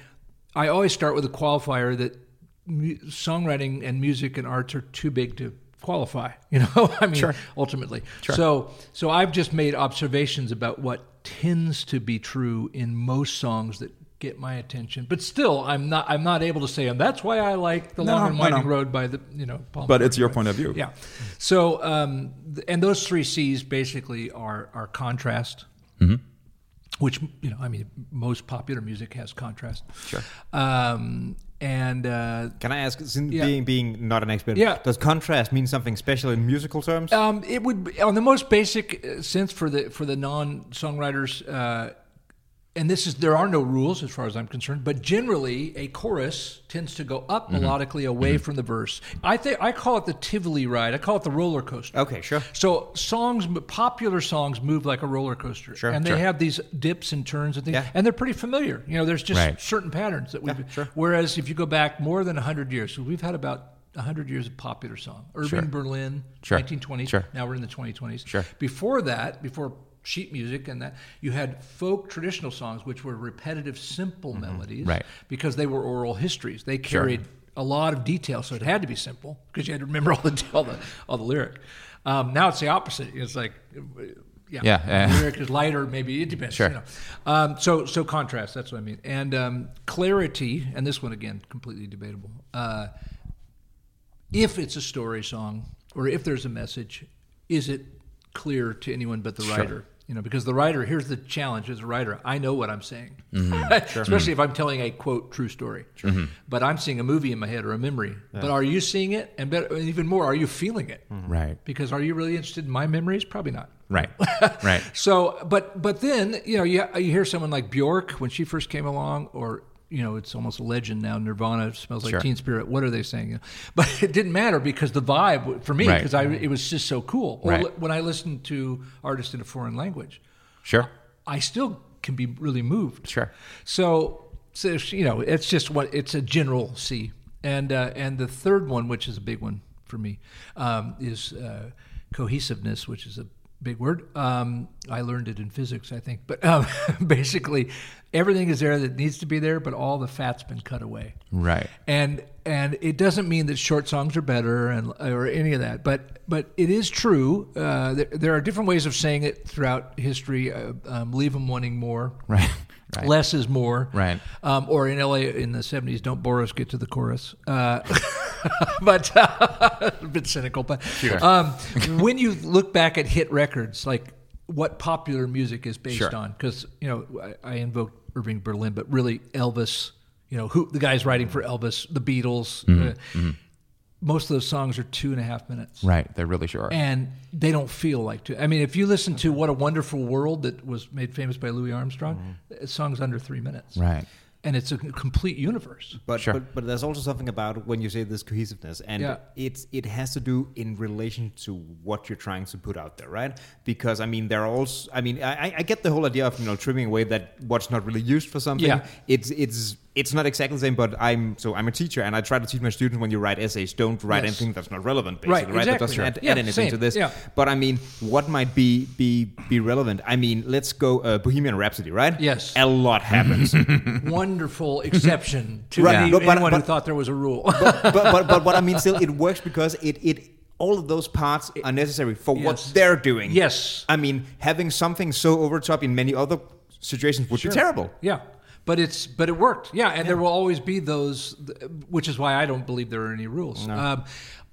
I always start with a qualifier that mu- songwriting and music and arts are too big to qualify. You know, I mean, Sure. ultimately. So, so I've just made observations about what tends to be true in most songs that get my attention. But still, I'm not I'm not able to say, and that's why I like the No, long and winding no. road by the you know. Paul But it's your McCartney. point of view. Yeah. So, um, and those three C's basically are are contrast. Mm-hmm. Which you know, I mean, most popular music has contrast. Sure. Um, and uh, Can I ask, since Yeah. being being not an expert, Yeah. does contrast mean something special in musical terms? Um, it would be, on the most basic uh, sense for the for the non songwriters, uh, and this is there are no rules as far as I'm concerned. But generally, a chorus tends to go up mm-hmm. melodically away mm-hmm. from the verse. I think I call it the Tivoli ride. I call it the roller coaster. okay, sure. So songs, popular songs, move like a roller coaster, Sure, and they sure. have these dips and turns and things, Yeah. and they're pretty familiar. You know, there's just Right. certain patterns that we've. sure. Whereas if you go back more than hundred years, so we've had about hundred years of popular song, Irving Sure. Berlin, Sure. 1920s. Sure. Now we're in the 2020s. Sure. Before that, before sheet music and that, you had folk traditional songs, which were repetitive, simple melodies, Mm-hmm. Right. Because they were oral histories. They carried a lot of detail, so it had to be simple because you had to remember all the all the all the lyric. Um, now it's the opposite. It's like. Yeah, Yeah, lyric is lighter. Maybe it depends. Sure. You know. um, so, so contrast. That's what I mean. And um, clarity. And this one again, completely debatable. Uh, if it's a story song or if there's a message, is it clear to anyone but the Sure. writer? You know, because the writer, here's the challenge as a writer. I know what I'm saying, Mm-hmm. especially if I'm telling a quote true story. But I'm seeing a movie in my head or a memory. But are you seeing it? And better, even more, are you feeling it? Right. Because are you really interested in my memories? Probably not. Right. right. So, but but then you know you you hear someone like Bjork when she first came along, or you know it's almost a legend now. Nirvana smells like Sure. Teen Spirit. What are they saying? But it didn't matter because the vibe for me Right. because I it was just so cool. Or Right. when I listen to artists in a foreign language, Sure. I still can be really moved. Sure. So, so you know, it's just what it's a general C, and uh, and the third one, which is a big one for me, um, is uh, cohesiveness, which is a big word. Um, I learned it in physics, I think, but um, basically, everything is there that needs to be there, but all the fat's been cut away. Right. And and it doesn't mean that short songs are better and or any of that, but but it is true. Uh, there, there are different ways of saying it throughout history. Uh, um, leave them wanting more. Right. Right. Less is more. Right. Um, or in LA in the 70s, don't bore us, get to the chorus. Uh, but a bit cynical. But um, when you look back at hit records, like what popular music is based Sure. on, because, you know, I, I invoked Irving Berlin, but really Elvis, you know, who the guys writing for Elvis, the Beatles. uh, Most of those songs are two and a half minutes Right. They're really sure. and they don't feel like two. I mean, if you listen to "What a Wonderful World" that was made famous by Louis Armstrong, mm-hmm. the song's under three minutes, Right. And it's a complete universe. But, Sure. but but there's also something about when you say this cohesiveness, and Yeah. it's it has to do in relation to what you're trying to put out there, right? Because I mean, there are also, I mean, I, I get the whole idea of you know trimming away that what's not really used for something. Yeah. It's it's it's not exactly the same, but I'm so I'm a teacher, and I try to teach my students when you write essays, don't write Yes. anything that's not relevant, Right, basically, right? That exactly. doesn't Sure. add, Yeah, add anything same. to this. Yeah. But I mean, what might be be be relevant? I mean, let's go uh, Bohemian Rhapsody, right? Yes. a lot happens. Wonderful exception to Right, any, but- but- anyone who thought there was a rule. but, but but what I mean still it works because it it all of those parts are necessary for what they're doing. Yes. I mean having something so over top in many other situations would Sure. be terrible. Yeah, but it's but it worked. Yeah, and there will always be those, which is why I don't believe there are any rules. Um,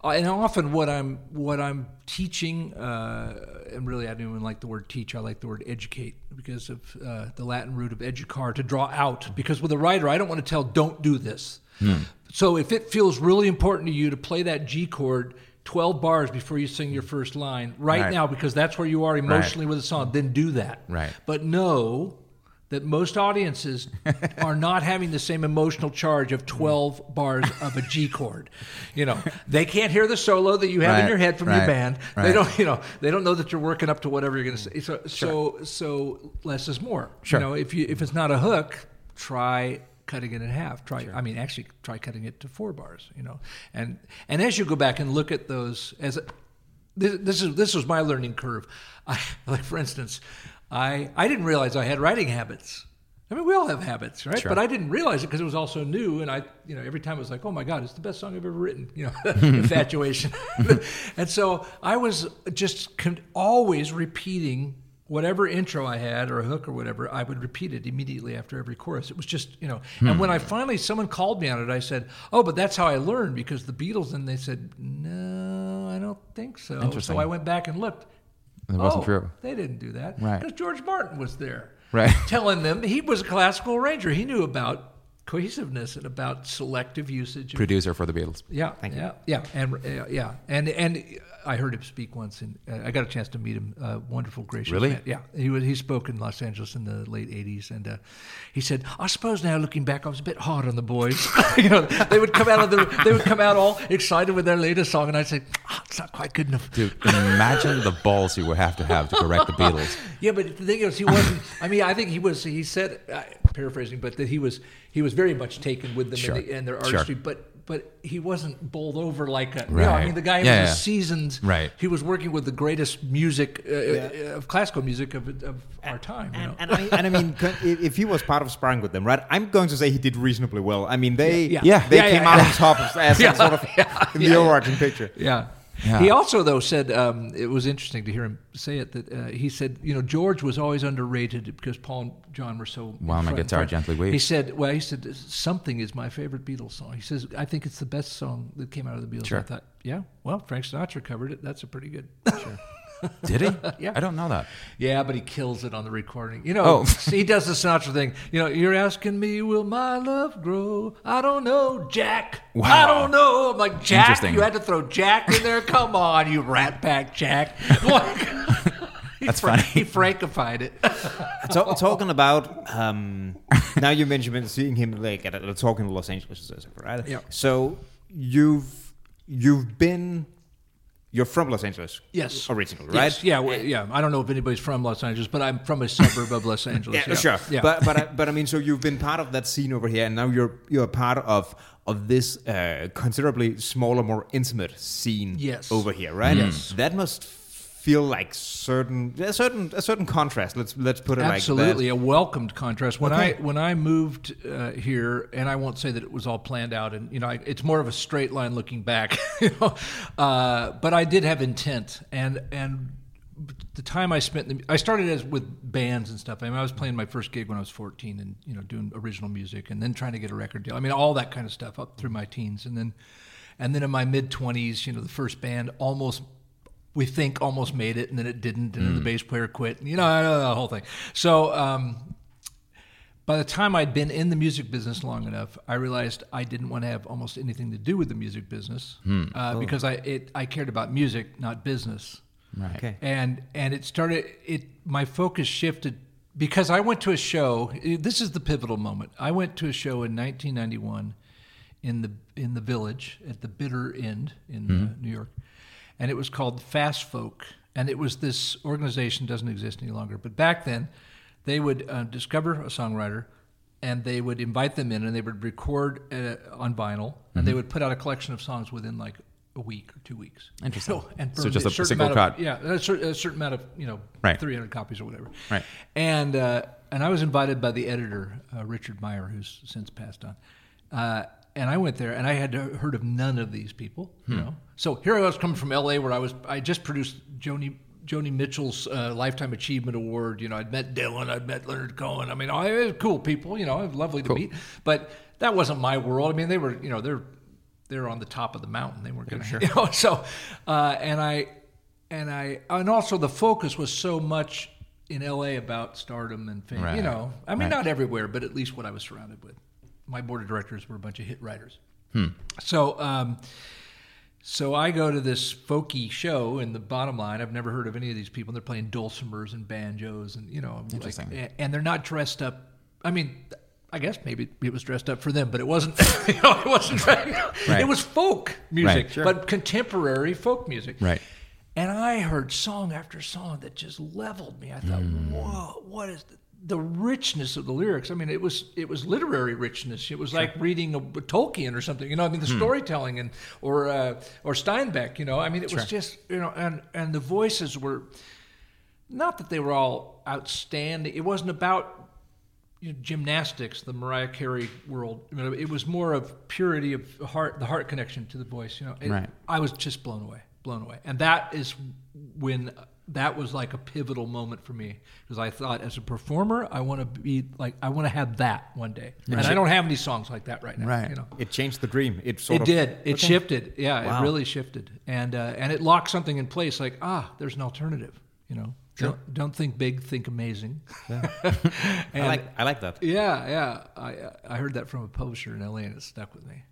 and often what I'm what I'm teaching, uh, and really I don't even like the word teach. I like the word educate because of uh, the Latin root of educar to draw out. Because with a writer, I don't want to tell don't do this. So if it feels really important to you to play that G chord. 12 bars before you sing your first line right, Right. now because that's where you are emotionally with the song then do that Right. but know that most audiences are not having the same emotional charge of 12 bars of a G chord. You know, they can't hear the solo that you have in your head from your right, band. They don't, you know, they don't know that you're working up to whatever you're going to say. So, so, so less is more. Sure. You know, if you if it's not a hook, try cutting it in half. Try, sure. I mean, actually, try cutting it to four bars. You know, and and as you go back and look at those as this, this is this was my learning curve. I, like for instance, I I didn't realize I had writing habits. I mean, we all have habits, right? Sure. But I didn't realize it because it was all so new, and I, you know, every time I was like, "Oh my God, it's the best song I've ever written," you know, infatuation. and so I was just con- always repeating whatever intro I had or a hook or whatever. I would repeat it immediately after every chorus. It was just, you know. And hmm. when I finally someone called me on it, I said, "Oh, but that's how I learned because the Beatles." And they said, "No, I don't think so." So I went back and looked. It wasn't Oh, true. They didn't do that. Right. Because George Martin was there. Right. Telling them he was a classical arranger. He knew about cohesiveness and about selective usage. Of, Producer for the Beatles. yeah, Thank yeah, yeah, and uh, yeah, and and I heard him speak once, and uh, I got a chance to meet him. Uh, wonderful, gracious. Really? man. Yeah, he was. He spoke in Los Angeles in the late '80s, and uh, he said, "I suppose now looking back, I was a bit hard on the boys. you know, they would come out of the, they would come out all excited with their latest song, and I'd say, "Ah, it's not quite good enough." Dude, imagine the balls you would have to have to correct the Beatles. Yeah, but the thing is, he wasn't. I mean, I think he was. He said, uh, paraphrasing, but that he was. He was very much taken with them Sure. and, the, and their Sure. artistry. But but he wasn't bowled over like a. You know, I mean, the guy Yeah, was yeah. seasoned. Right. He was working with the greatest music uh, of classical music of, of our time. You know? And, and, I, and I mean, if if he was part of sparring with them, right? I'm going to say he did reasonably well. I mean, they Yeah, yeah. they Yeah, came yeah, out yeah. on top of, as Yeah, sort of yeah, in the yeah. overarching picture. Yeah. Yeah. He also, though, said um, it was interesting to hear him say it. That uh, he said, you know, George was always underrated because Paul and John were so. While my guitar gently weeps. He said, well, he said something is my favorite Beatles song. He says, I think it's the best song that came out of the Beatles. Sure. I thought, yeah, well, Frank Sinatra covered it. That's a pretty good. Sure. Did he? Yeah. I don't know that. Yeah, but he kills it on the recording. You know, Oh. he does the Sinatra thing. You know, you're asking me, will my love grow? I don't know, Jack. Wow. I don't know. I'm like, Jack, Interesting. you had to throw Jack in there? Come on, you rat pack Jack. Like, he That's fra- funny. He frankified it. Ta- talking about um, now you mentioned seeing him like at a, talking in Los Angeles, right? Yeah. So you've you've been you're from Los Angeles, Yes. originally, right? Yes, yeah, well, yeah. I don't know if anybody's from Los Angeles, but I'm from a suburb of Los Angeles. Yeah, sure. Yeah. But but I, but I mean, so you've been part of that scene over here, and now you're you're part of of this uh, considerably smaller, more intimate scene Yes. over here, right? Yes. That must feel like certain a certain a certain contrast. Let's let's put it Absolutely, like a welcomed contrast. When Okay. I when I moved uh, here, and I won't say that it was all planned out, and you know, I, it's more of a straight line looking back. You know, uh, but I did have intent, and and the time I spent, the, I started as with bands and stuff. I mean, I was playing my first gig when I was 14, and you know, doing original music, and then trying to get a record deal. I mean, all that kind of stuff up through my teens, and then and then in my mid 20s, you know, the first band almost we think almost made it and then it didn't and then the bass player quit you know the whole thing. So um, by the time i'd been in the music business long enough i realized i didn't want to have almost anything to do with the music business uh, because i it, i cared about music not business. Right. Okay. and and it started it my focus shifted because I went to a show this is the pivotal moment. I went to a show in 1991 in the in the village at the bitter end in uh, New York and it was called Fast Folk and it was this organization doesn't exist any longer but back then they would uh, discover a songwriter and they would invite them in and they would record uh, on vinyl and they would put out a collection of songs within like a week or two weeks Interesting. So- and So just a a single of- cut. yeah, a certain, a certain amount of you know, Right. 300 copies or whatever. Right. And uh, and I was invited by the editor, uh, Richard Meyer, who's since passed on. And I went there, and I had heard of none of these people. You know, so here I was coming from L.A., where I was. I just produced Joni. Joni Mitchell's uh, Lifetime Achievement Award. You know, I'd met Dylan, I'd met Leonard Cohen. I mean, I was cool people. You know, lovely to meet. But that wasn't my world. I mean, they were, you know, they're they're on the top of the mountain. They weren't going to, you know. So, uh, and I, and I, and also the focus was so much in L.A. about stardom and fame. You know, I mean, Right. not everywhere, but at least what I was surrounded with. My board of directors were a bunch of hit writers. Hmm. So, um, so I go to this folky show, and the bottom line, I've never heard of any of these people. They're playing dulcimers and banjos, and you know, like, and they're not dressed up. I mean, I guess maybe it was dressed up for them, but it wasn't. You know, it wasn't. Right. It was folk music, Right, sure. but contemporary folk music. Right. And I heard song after song that just leveled me. I thought, Hmm. whoa, what is the, the richness of the lyrics? I mean, it was it was literary richness. It was like reading a, Tolkien or something. You know, I mean, the Hmm. storytelling and or uh, or Steinbeck. You know, I mean, it was just you know, and and the voices were not that they were all outstanding. It wasn't about you know, gymnastics, the Mariah Carey world. I mean, it was more of purity of heart, the heart connection to the voice. You know, It- Right. I was just blown away, blown away, and that is when that was like a pivotal moment for me because I thought, as a performer, I want to be like, I want to have that one day, and I don't have any songs like that right now. Right. You know. It changed the dream. It sort It of did. It shifted. Yeah, Wow. it really shifted, and uh, and it locked something in place. Like ah, there's an alternative. You know, don't, don't think big, think amazing. I And- like I like that. yeah, yeah. I I heard that from a publisher in LA, and it stuck with me.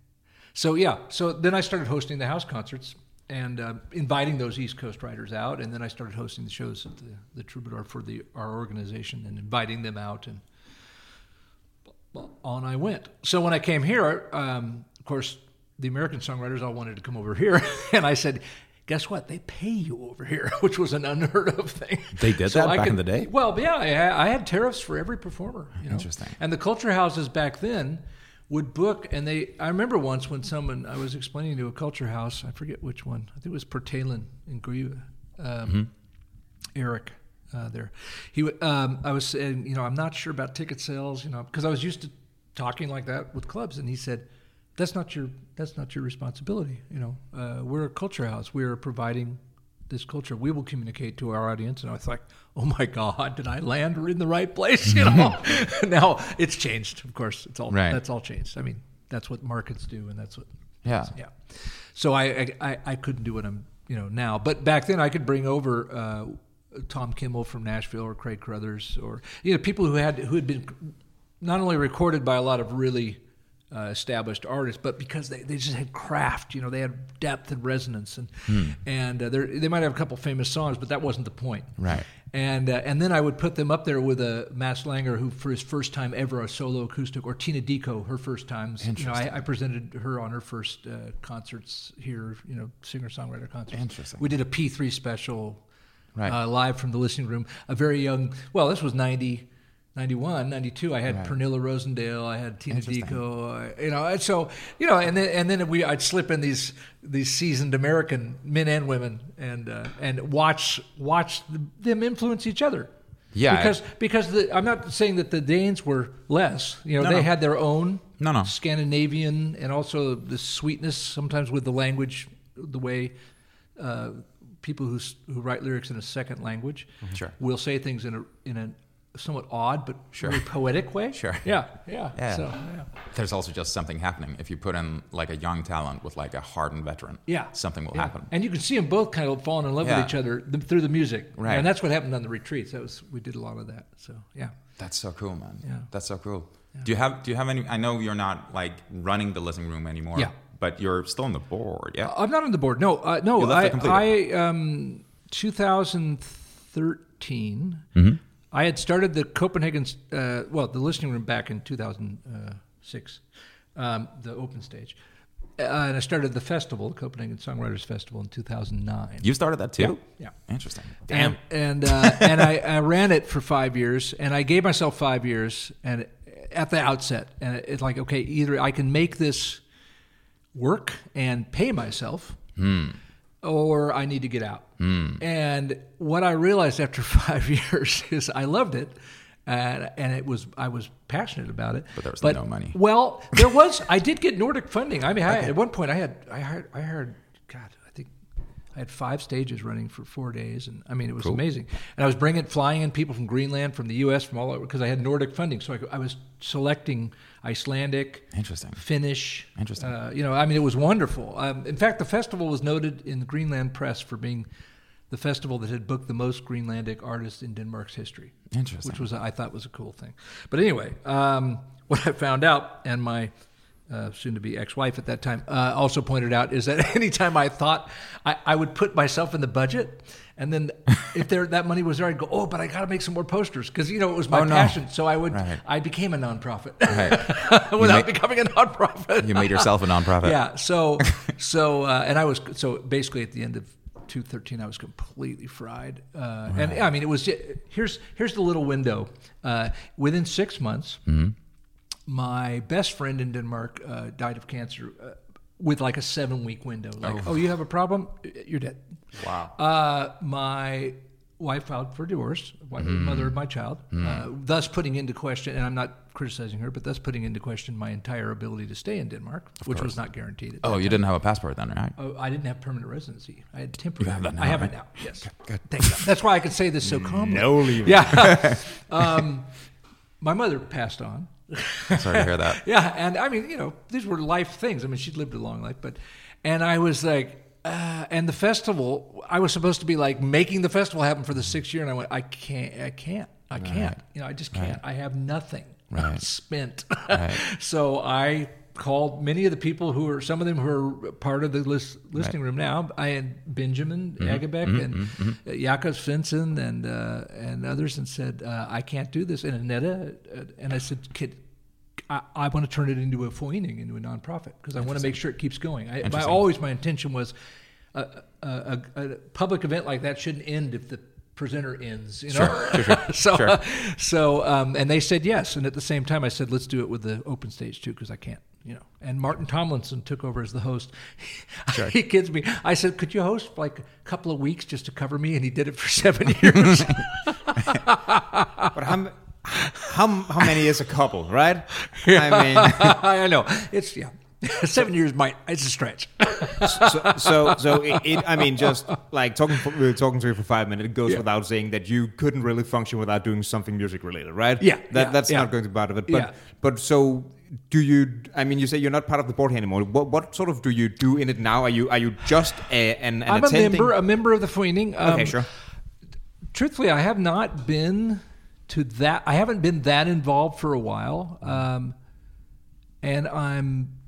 So yeah, so then I started hosting the house concerts and uh, inviting those East Coast writers out, and then I started hosting the shows at the, the Troubadour for the our organization and inviting them out, and on I went. So when I came here, um, of course, the American songwriters all wanted to come over here, and I said. Guess what? They pay you over here, which was an unheard of thing. They did that I back in the day? Well, yeah, I, had- I had tariffs for every performer. You know? Interesting. And the culture houses back then would book, and they. I remember once when someone I was explaining to a culture house. I forget which one. I think it was Portalen in Greve. Um, Mm-hmm. Eric. Uh, there, he. Um, I was saying, you know, I'm not sure about ticket sales, you know, because I was used to talking like that with clubs, and he said, "That's not your. That's not your responsibility. You know, uh, we're a culture house. We are providing this culture. We will communicate to our audience." And I was like, "Oh my God, did I land in the right place?" You know. now it's changed. Of course, it's all Right. that's all changed. I mean, that's what markets do, and that's what Yeah. yeah. So I I, I, I couldn't do what I'm you know now. But back then, I could bring over uh, Tom Kimmel from Nashville or Craig Carothers or you know people who had who had been not only recorded by a lot of really uh, established artists, but because they, they just had craft, you know, they had depth and resonance, and and uh, they might have a couple famous songs, but that wasn't the point. Right. And uh, and then I would put them up there with a Mads Langer, who for his first time ever a solo acoustic, or Tina Dico, her first times. You know, I, I presented her on her first uh, concerts here. You know, singer songwriter concerts. Interesting. We did a P three special, Right. uh, live from the listening room. A very young. Well, this was 90, 91, 92. I had Right. Pernille Rosendahl. I had Tina. Dico. You know, and so you know, and then and then we I'd slip in these these seasoned American men and women and uh, and watch watch them influence each other. Yeah. because because the, I'm not saying that the Danes were less. You know, No, they no. had their own No, no. Scandinavian and also the sweetness sometimes with the language, the way uh, people who who write lyrics in a second language Sure. will say things in a in a somewhat odd but Sure. really poetic way. Sure. Yeah. Yeah. Yeah. So yeah. There's also just something happening if you put in like a young talent with like a hardened veteran. Yeah. something will Yeah. happen. And you can see them both kind of falling in love Yeah. with each other th- through the music. Right. And that's what happened on the retreats. That was we did a lot of that. So yeah. That's so cool, man. Yeah. That's so cool. Do you have Do you have any? I know you're not like running the listening room anymore. Yeah. But you're still on the board. Yeah. I'm not on the board. No, uh, no. I. I um, 2013. Mm-hmm. I had started the Copenhagen, uh, well, the listening room back in 2006, um, the open stage, uh, and I started the festival, the Copenhagen Songwriters Festival, in 2009. You started that too. Yeah. Interesting. Damn. And and uh, and I, I ran it for five years, and I gave myself five years, and at the outset, and it's like okay, either I can make this work and pay myself, or I need to get out. And what I realized after five years is I loved it. And, and it was I was passionate about it, But there was no money. Well, there was. I did get Nordic funding. I mean, I, at one point, I had I hired I hired God, I think I had five stages running for four days, and I mean, it was amazing. And I was bringing flying in people from Greenland, from the U.S., from all over because I had Nordic funding. So I, I was selecting Icelandic, Interesting. Finnish. Interesting. Uh, you know, I mean, it was wonderful. Um, in fact, the festival was noted in the Greenland press for being the festival that had booked the most Greenlandic artists in Denmark's history. Interesting. Which was I thought was a cool thing. But anyway, um, what I found out, and my uh, soon-to-be ex-wife at that time uh, also pointed out, is that anytime I thought I, I would put myself in the budget, and then if there that money was there, I'd go, oh, but I got to make some more posters because you know it was my Oh, no. passion. So I would, Right. I became a nonprofit Right. without made- becoming a nonprofit. you made yourself a nonprofit. Yeah. So, so, uh, and I was so basically at the end of 2013, I was completely fried. Uh, And I mean, it was here's here's the little window. Uh, within six months, my best friend in Denmark uh, died of cancer. Uh, with like a seven week window, like, oh. you have a problem, you're dead. Wow. Uh, my wife filed for divorce, wife, mother of my child, uh, thus putting into question, and I'm not criticizing her, but thus putting into question my entire ability to stay in Denmark, which was not guaranteed. Oh, you time. didn't have a passport then, right? Oh, I didn't have permanent residency. I had temporary. have that now, I have right? it now. Yes. Thank God. That's why I could say this so calmly. No leaving. Yeah. um, my mother passed on. Sorry to hear that. Yeah, and I mean, you know, these were life things. I mean, she'd lived a long life, but, and I was like, uh, and the festival, I was supposed to be like making the festival happen for the sixth year, and I went, I can't, I can't, I can't, you know, I just can't. I have nothing. Right. spent. Right. so I called many of the people who are, some of them who are part of the list, listening room now. I had Benjamin Agebeck and uh, Jakob Svensson and uh, and others, and said, uh, I can't do this. And Anetta, uh, and I said, Kid, I, I want to turn it into a foining, into a nonprofit, because I want to make sure it keeps going. I, my, always my intention was a, a, a, a public event like that shouldn't end if the presenter ends. You know, Sure, sure, sure, so sure. so um, and they said yes, and at the same time I said let's do it with the open stage too, because I can't. You know, and Martin Tomlinson took over as the host. he kids me. I said, "Could you host like a couple of weeks just to cover me?" And he did it for seven years. But how, how, how many is a couple, right? I mean, I know it's yeah. Seven years might it's a stretch. so, so, so it, it, I mean, just like talking, for, we were talking to you for five minutes, it goes Yeah. without saying that you couldn't really function without doing something music related, right? Yeah, that, yeah, that's yeah. not going to be part of it. But, Yeah. but so, do you? I mean, you say you're not part of the board anymore. What, what sort of do you do in it now? Are you, are you just a, an, an I'm a member, a member of the Fooning. Um, okay, sure. truthfully, I have not been to that. I haven't been that involved for a while, um, and I'm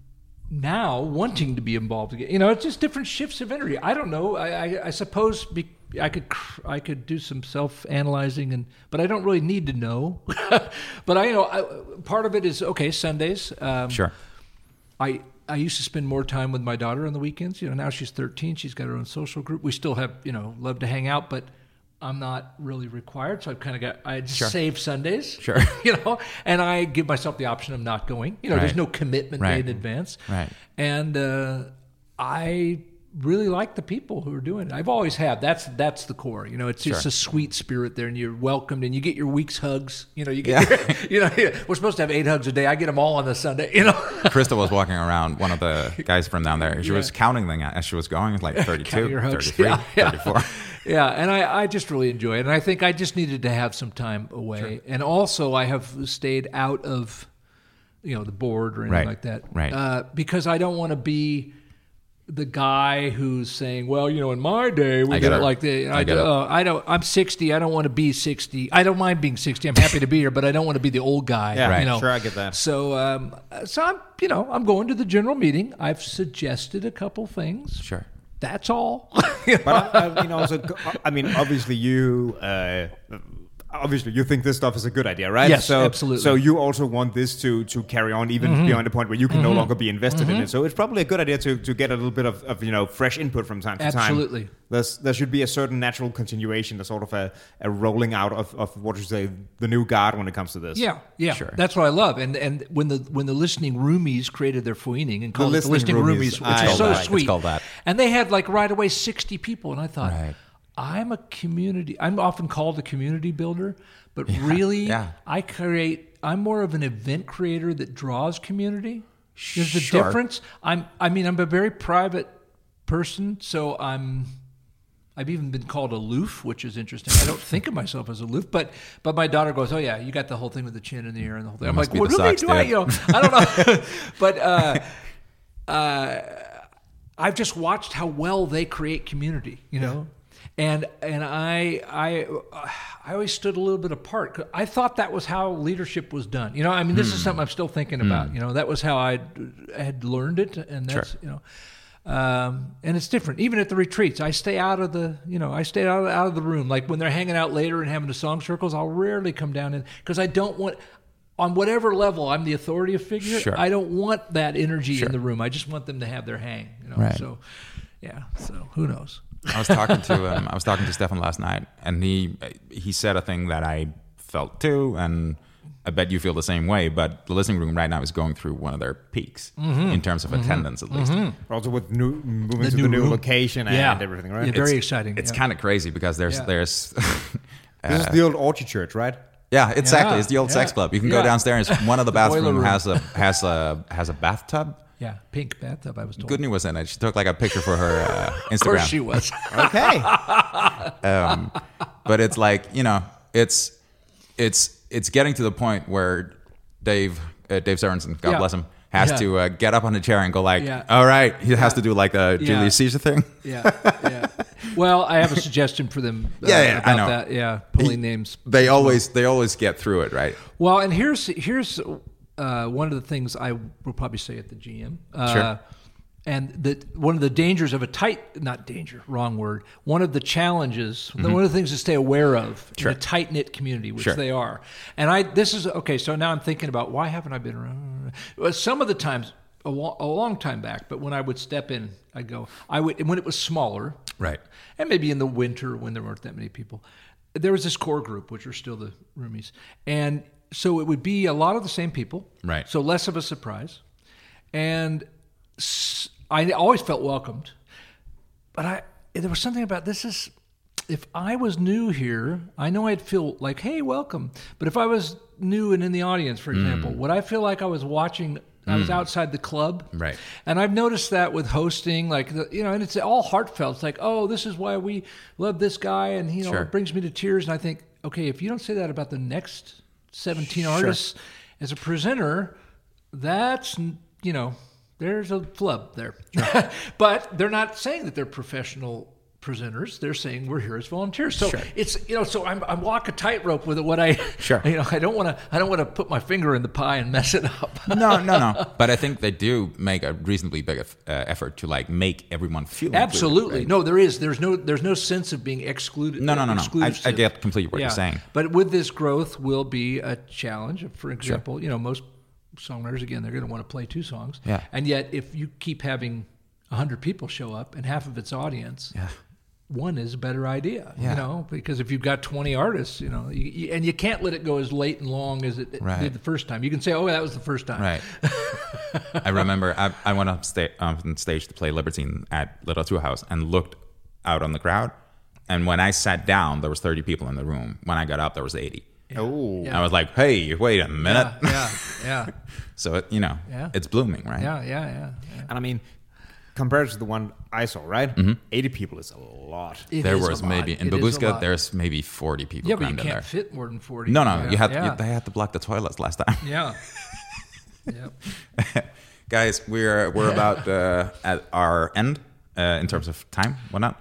now wanting to be involved again. You know, it's just different shifts of energy. I don't know. I, I, I suppose be, I could cr- I could do some self analyzing, and but I don't really need to know. but I you know I, part of it is okay. Sundays. Um, Sure. I I used to spend more time with my daughter on the weekends. You know, now she's 13. She's got her own social group. We still have, you know, love to hang out, but I'm not really required. So I've kind of got, I just Sure. save Sundays. Sure. You know, and I give myself the option of not going. You know, there's no commitment Right. made in advance. Right. And uh, I really like the people who are doing it. I've always had. That's that's the core. You know, it's just Sure. a sweet spirit there, and you're welcomed, and you get your week's hugs. You know, you get, your, you know, we're supposed to have eight hugs a day. I get them all on the Sunday. You know. Crystal was walking around, one of the guys from down there. She was counting them as she was going, like 32, Count your hugs. 33, Yeah, yeah. 34. Yeah, and I, I just really enjoy it. And I think I just needed to have some time away. And also, I have stayed out of, you know, the board or anything Right, like that. right. Uh, because I don't want to be the guy who's saying, well, you know, in my day, we I did get it like this. I get it. uh, I don't, I'm 60. I don't want to be 60. I don't mind being 60. I'm happy to be here, but I don't want to be the old guy. Yeah, you know? sure, I get that. So, um, so I'm, you know, I'm going to the general meeting. I've suggested a couple things. Sure. That's all. But I, I, you know, also, I mean, obviously you, uh, obviously you think this stuff is a good idea, right? Yes, so, absolutely. So you also want this to to carry on even mm-hmm. beyond the point where you can no mm-hmm. longer be invested in it. Mm-hmm. So it's probably a good idea to to get a little bit of, of you know fresh input from time to time. Absolutely. There's, there should be a certain natural continuation, a sort of a, a rolling out of, of what you say the new guard when it comes to this. Yeah, yeah, Sure. that's what I love. And and when the when the listening roomies created their fooning and called it the listening listening roomies, roomies, which I is so. It's sweet. called that. And they had like right away sixty people, and I thought, Right. I'm a community. I'm often called a community builder, but really, yeah. I create. I'm more of an event creator that draws community. There's the Sure. difference. I'm. I mean, I'm a very private person, so I'm. I've even been called aloof, which is interesting. I don't think of myself as aloof, but but my daughter goes, "Oh yeah, you got the whole thing with the chin in the air and the whole thing." I'm like, "What really do I?" You know, I don't know, but uh, uh, I've just watched how well they create community. You know, and and I I I always stood a little bit apart. 'cause I thought that was how leadership was done. You know, I mean, this is Hmm. something I'm still thinking about. You know, that was how I had learned it, and that's you know. Um, and it's different. Even at the retreats, I stay out of the, you know, I stay out, out of the room. Like when they're hanging out later and having the song circles, I'll rarely come down in because I don't want, on whatever level I'm the authority figure, Sure. I don't want that energy Sure. in the room. I just want them to have their hang. You know, Right. so yeah. So who knows? I was talking to um, I was talking to Stefan last night, and he he said a thing that I felt too, and I bet you feel the same way. But the listening room right now is going through one of their peaks mm-hmm. in terms of mm-hmm. attendance, at least. Mm-hmm. Also with new moving The to new the new room. location and Yeah. everything, right? Yeah, very It's- exciting. It's yeah. kind of crazy because there's Yeah. there's this is uh, the old Orchard Church, right? yeah exactly Yeah, it's the old sex club. You can yeah. go downstairs. One of the boiler bathroom has a has a has a bathtub. Yeah, pink bathtub. I was told. Goodney was in it. She took like a picture for her uh, Of course Instagram. she was. Okay. um, but it's like you know it's it's it's getting to the point where Dave uh, Dave Sorensen, God Yeah. bless him, has Yeah. to uh, get up on the chair and go like, Yeah. all right, he has to do like a Yeah. Julius Caesar thing. yeah, yeah. Well, I have a suggestion for them. uh, Yeah, yeah, about I know. that. Yeah, pulling names. They always they always get through it, right? Well, and here's here's uh, one of the things I will probably say at the GM. Uh, Sure. And that one of the dangers of a tight, not danger, wrong word. One of the challenges, one of the things to stay aware of Mm-hmm. Sure. in a tight knit community, which Sure. they are. And I, this is okay. So now I'm thinking about why haven't I been around? Some of the times, a, lo- a long time back, but when I would step in, I'd go. I would when it was smaller, Right. and maybe in the winter when there weren't that many people, there was this core group, which are still the roomies, and so it would be a lot of the same people, Right. So less of a surprise, and I always felt welcomed, but I there was something about this is. If I was new here, I know I'd feel like, "Hey, welcome." But if I was new and in the audience, for example, mm. would I feel like I was watching I was mm. outside the club. Right. And I've noticed that with hosting, like the, you know, and it's all heartfelt. It's like, oh, this is why we love this guy, and you know, Sure. it brings me to tears. And I think, okay, if you don't say that about the next seventeen artists. As a presenter, that's you know, there's a flub there. but they're not saying that they're professional presenters. They're saying we're here as volunteers. So it's you know, so I'm I walk a tightrope with it. What I Sure. you know, I don't want to I don't want to put my finger in the pie and mess it up. no, no, no. But I think they do make a reasonably big uh, effort to like make everyone feel Absolutely. right? No, there is. There's no. There's no sense of being excluded. No, no, no, no. I, I get completely what you're saying. But with this growth, will be a challenge. For example, you know, most songwriters again, they're going to want to play two songs. Yeah. And yet, if you keep having hundred people show up and half of it's audience. Yeah. One is a better idea, Yeah. you know, because if you've got 20 artists, you know, you, you, and you can't let it go as late and long as it Right. did the first time. You can say, oh, that was the first time. Right. I remember I, I went up sta- on stage to play Libertine at Literaturhaus and looked out on the crowd. And when I sat down, there was 30 people in the room. When I got up, there was 80. Oh. Yeah. I was like, hey, wait a minute. Yeah, yeah, yeah, So, it, you know, Yeah. it's blooming, right? yeah, yeah, yeah. yeah. And I mean, compared to the one I saw, right? 80 people is a lot. It There is a was lot. maybe, in It is a there's maybe 40 people Yeah, but you in can't there. fit more than 40. No, no, Yeah, you had yeah. you, they had to block the toilets last time. Yeah. yep. Guys, we're we're about uh, at our end uh, in terms of time, whatnot.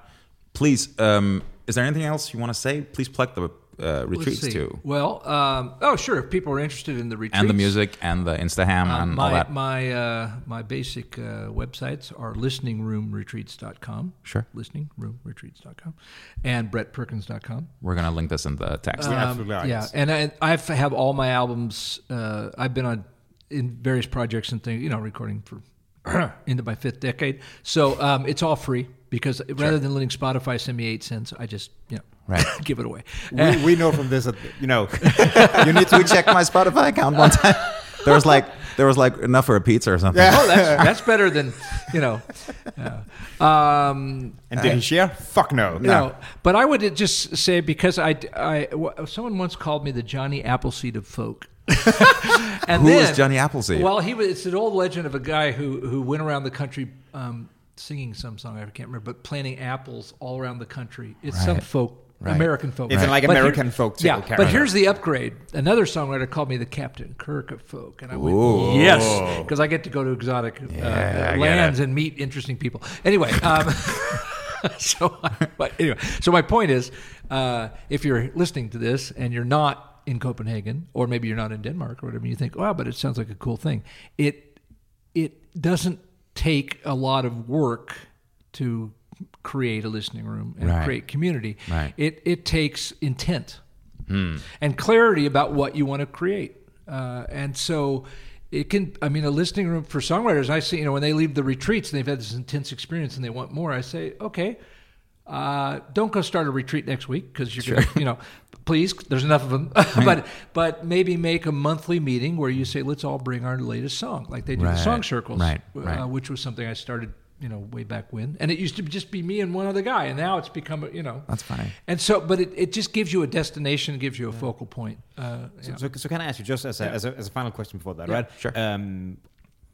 Please, um, is there anything else you want to say? Please plug the uh, retreats see. too, Well, um, oh, sure. If people are interested in the retreats. and the music, and the Instaham, uh, and all that. my uh, my basic uh, websites are listeningroomretreats.com. Sure. Listeningroomretreats.com and brettperkins.com. We're gonna link this in the text. Yeah, Um, absolutely. Yeah, and I I have all my albums. Uh, I've been on in various projects and things. You know, recording for into my fifth decade. So um, it's all free because rather than letting Spotify send me eight cents, I just you know Right. give it away. we, we know from this that, you know, you need to check my Spotify account one time. There was like there was like enough for a pizza or something. oh, that's that's better than you know. yeah. Um, And did he share? Fuck no. you know, but I would just say because I, I w- someone once called me the Johnny Appleseed of folk. and Who then, is Johnny Appleseed? Well, he was. It's an old legend of a guy who who went around the country um, singing some song I can't remember, but planting apples all around the country. It's some folk. Right. American folk. It's like But American folk tale Yeah, character. but here's the upgrade. Another songwriter called me the Captain Kirk of folk, and I went, Ooh. yes, because I get to go to exotic uh, Yeah, get lands and meet interesting people. Anyway, um, so but anyway, so my point is, uh, if you're listening to this and you're not in Copenhagen, or maybe you're not in Denmark or whatever, you think, wow, but it sounds like a cool thing. It it doesn't take a lot of work to create a listening room and Right. create community. Right. It it takes intent and clarity about what you want to create. Uh, and so it can, I mean, a listening room for songwriters, I see, you know, when they leave the retreats and they've had this intense experience and they want more, I say, okay, uh, don't go start a retreat next week because you're going to, you know, please, there's enough of them. but, but maybe make a monthly meeting where you say, let's all bring our latest song, like they do Right. the song circles, Right. uh, which was something I started, you know, way back when. And it used to just be me and one other guy. And now it's become, a, you know, That's funny. and so, but it, it just gives you a destination, gives you a focal point. Uh, yeah. So, so can I ask you just as a, as a, as a final question before that, Yeah, right? sure. Um,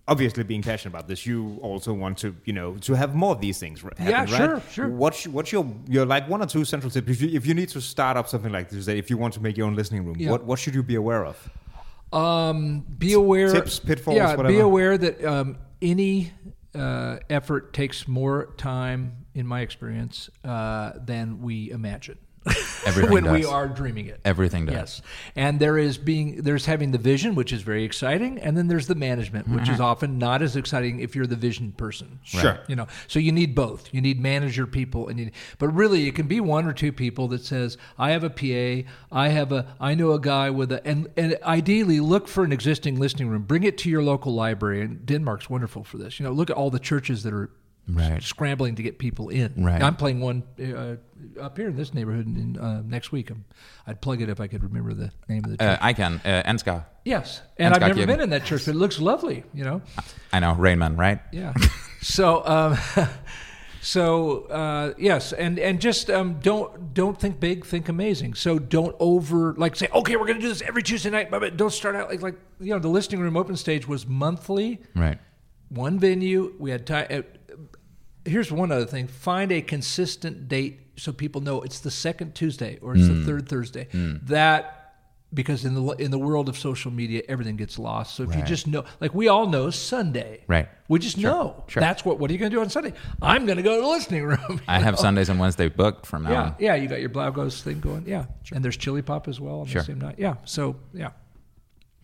obviously, being passionate about this, you also want to, you know, to have more of these things. Happen, Yeah, right? sure, sure. What's what's your your like one or two central tips if you, if you need to start up something like this? That if you want to make your own listening room, Yeah. what what should you be aware of? Um, be aware. tips, pitfalls, Yeah, be aware that um, any uh, effort takes more time, in my experience, uh, than we imagine. Everything when we are dreaming it. Everything does. Yes, and there is being there's having the vision, which is very exciting, and then there's the management, which Mm-hmm. is often not as exciting if you're the vision person. Sure. you know, so you need both. You need manager people, and you, but really it can be one or two people that says, "I have a PA, I have a, I know a guy with a," and and ideally look for an existing listening room, bring it to your local library, and Denmark's wonderful for this. You know, look at all the churches that are. Right. Scrambling to get people in. Right. I'm playing one uh, up here in this neighborhood in, uh, next week. I'm, I'd plug it if I could remember the name of the church. Uh, I can. Uh, Ansgar. yes, and I've never Kirken. been in that church, but it looks lovely. You know, I know. Rain Man, right? yeah. so, um, So uh, yes, and and just um, don't don't think big, think amazing. So don't over like say, okay, we're going to do this every Tuesday night, but don't start out like like you know the listening room open stage was monthly, Right. one venue. We had time. Here's one other thing: find a consistent date so people know it's the second Tuesday or it's Hmm. the third Thursday. That because in the in the world of social media, everything gets lost. So if you just know, like we all know Sunday, Right. We just know sure. that's what. What are you going to do on Sunday? I'm going to go to the listening room. I have Sundays and Wednesday booked from now Yeah, on. yeah, you got your Blågårds thing going. Yeah, and there's Chili Pop as well on Sure. the same night. Yeah, so yeah,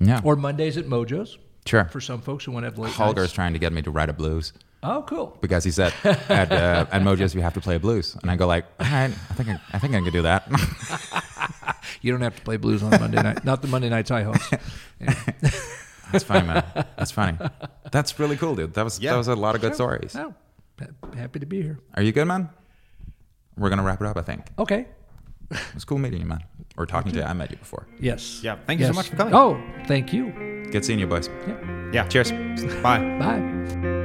Yeah. or Mondays at Mojo's sure. for some folks who want to have late Holger's nights. trying to get me to write a blues Oh, cool. because he said at uh, at Mojo's you have to play blues, and I go like, all right, I think I, I think I can do that. You don't have to play blues on Monday night. Not the Monday nights I host. Yeah. That's funny, man. That's funny. That's really cool, dude. That was Yeah. that was a lot of good stories. Oh, happy to be here. Are you good, man? We're gonna wrap it up. I think Okay. it was cool meeting you, man. Or talking to you. I met you before. Yes. Yeah, thank you so much for coming. Oh, thank you. Good seeing you, boys. Yeah. Yeah. Cheers. Bye. Bye.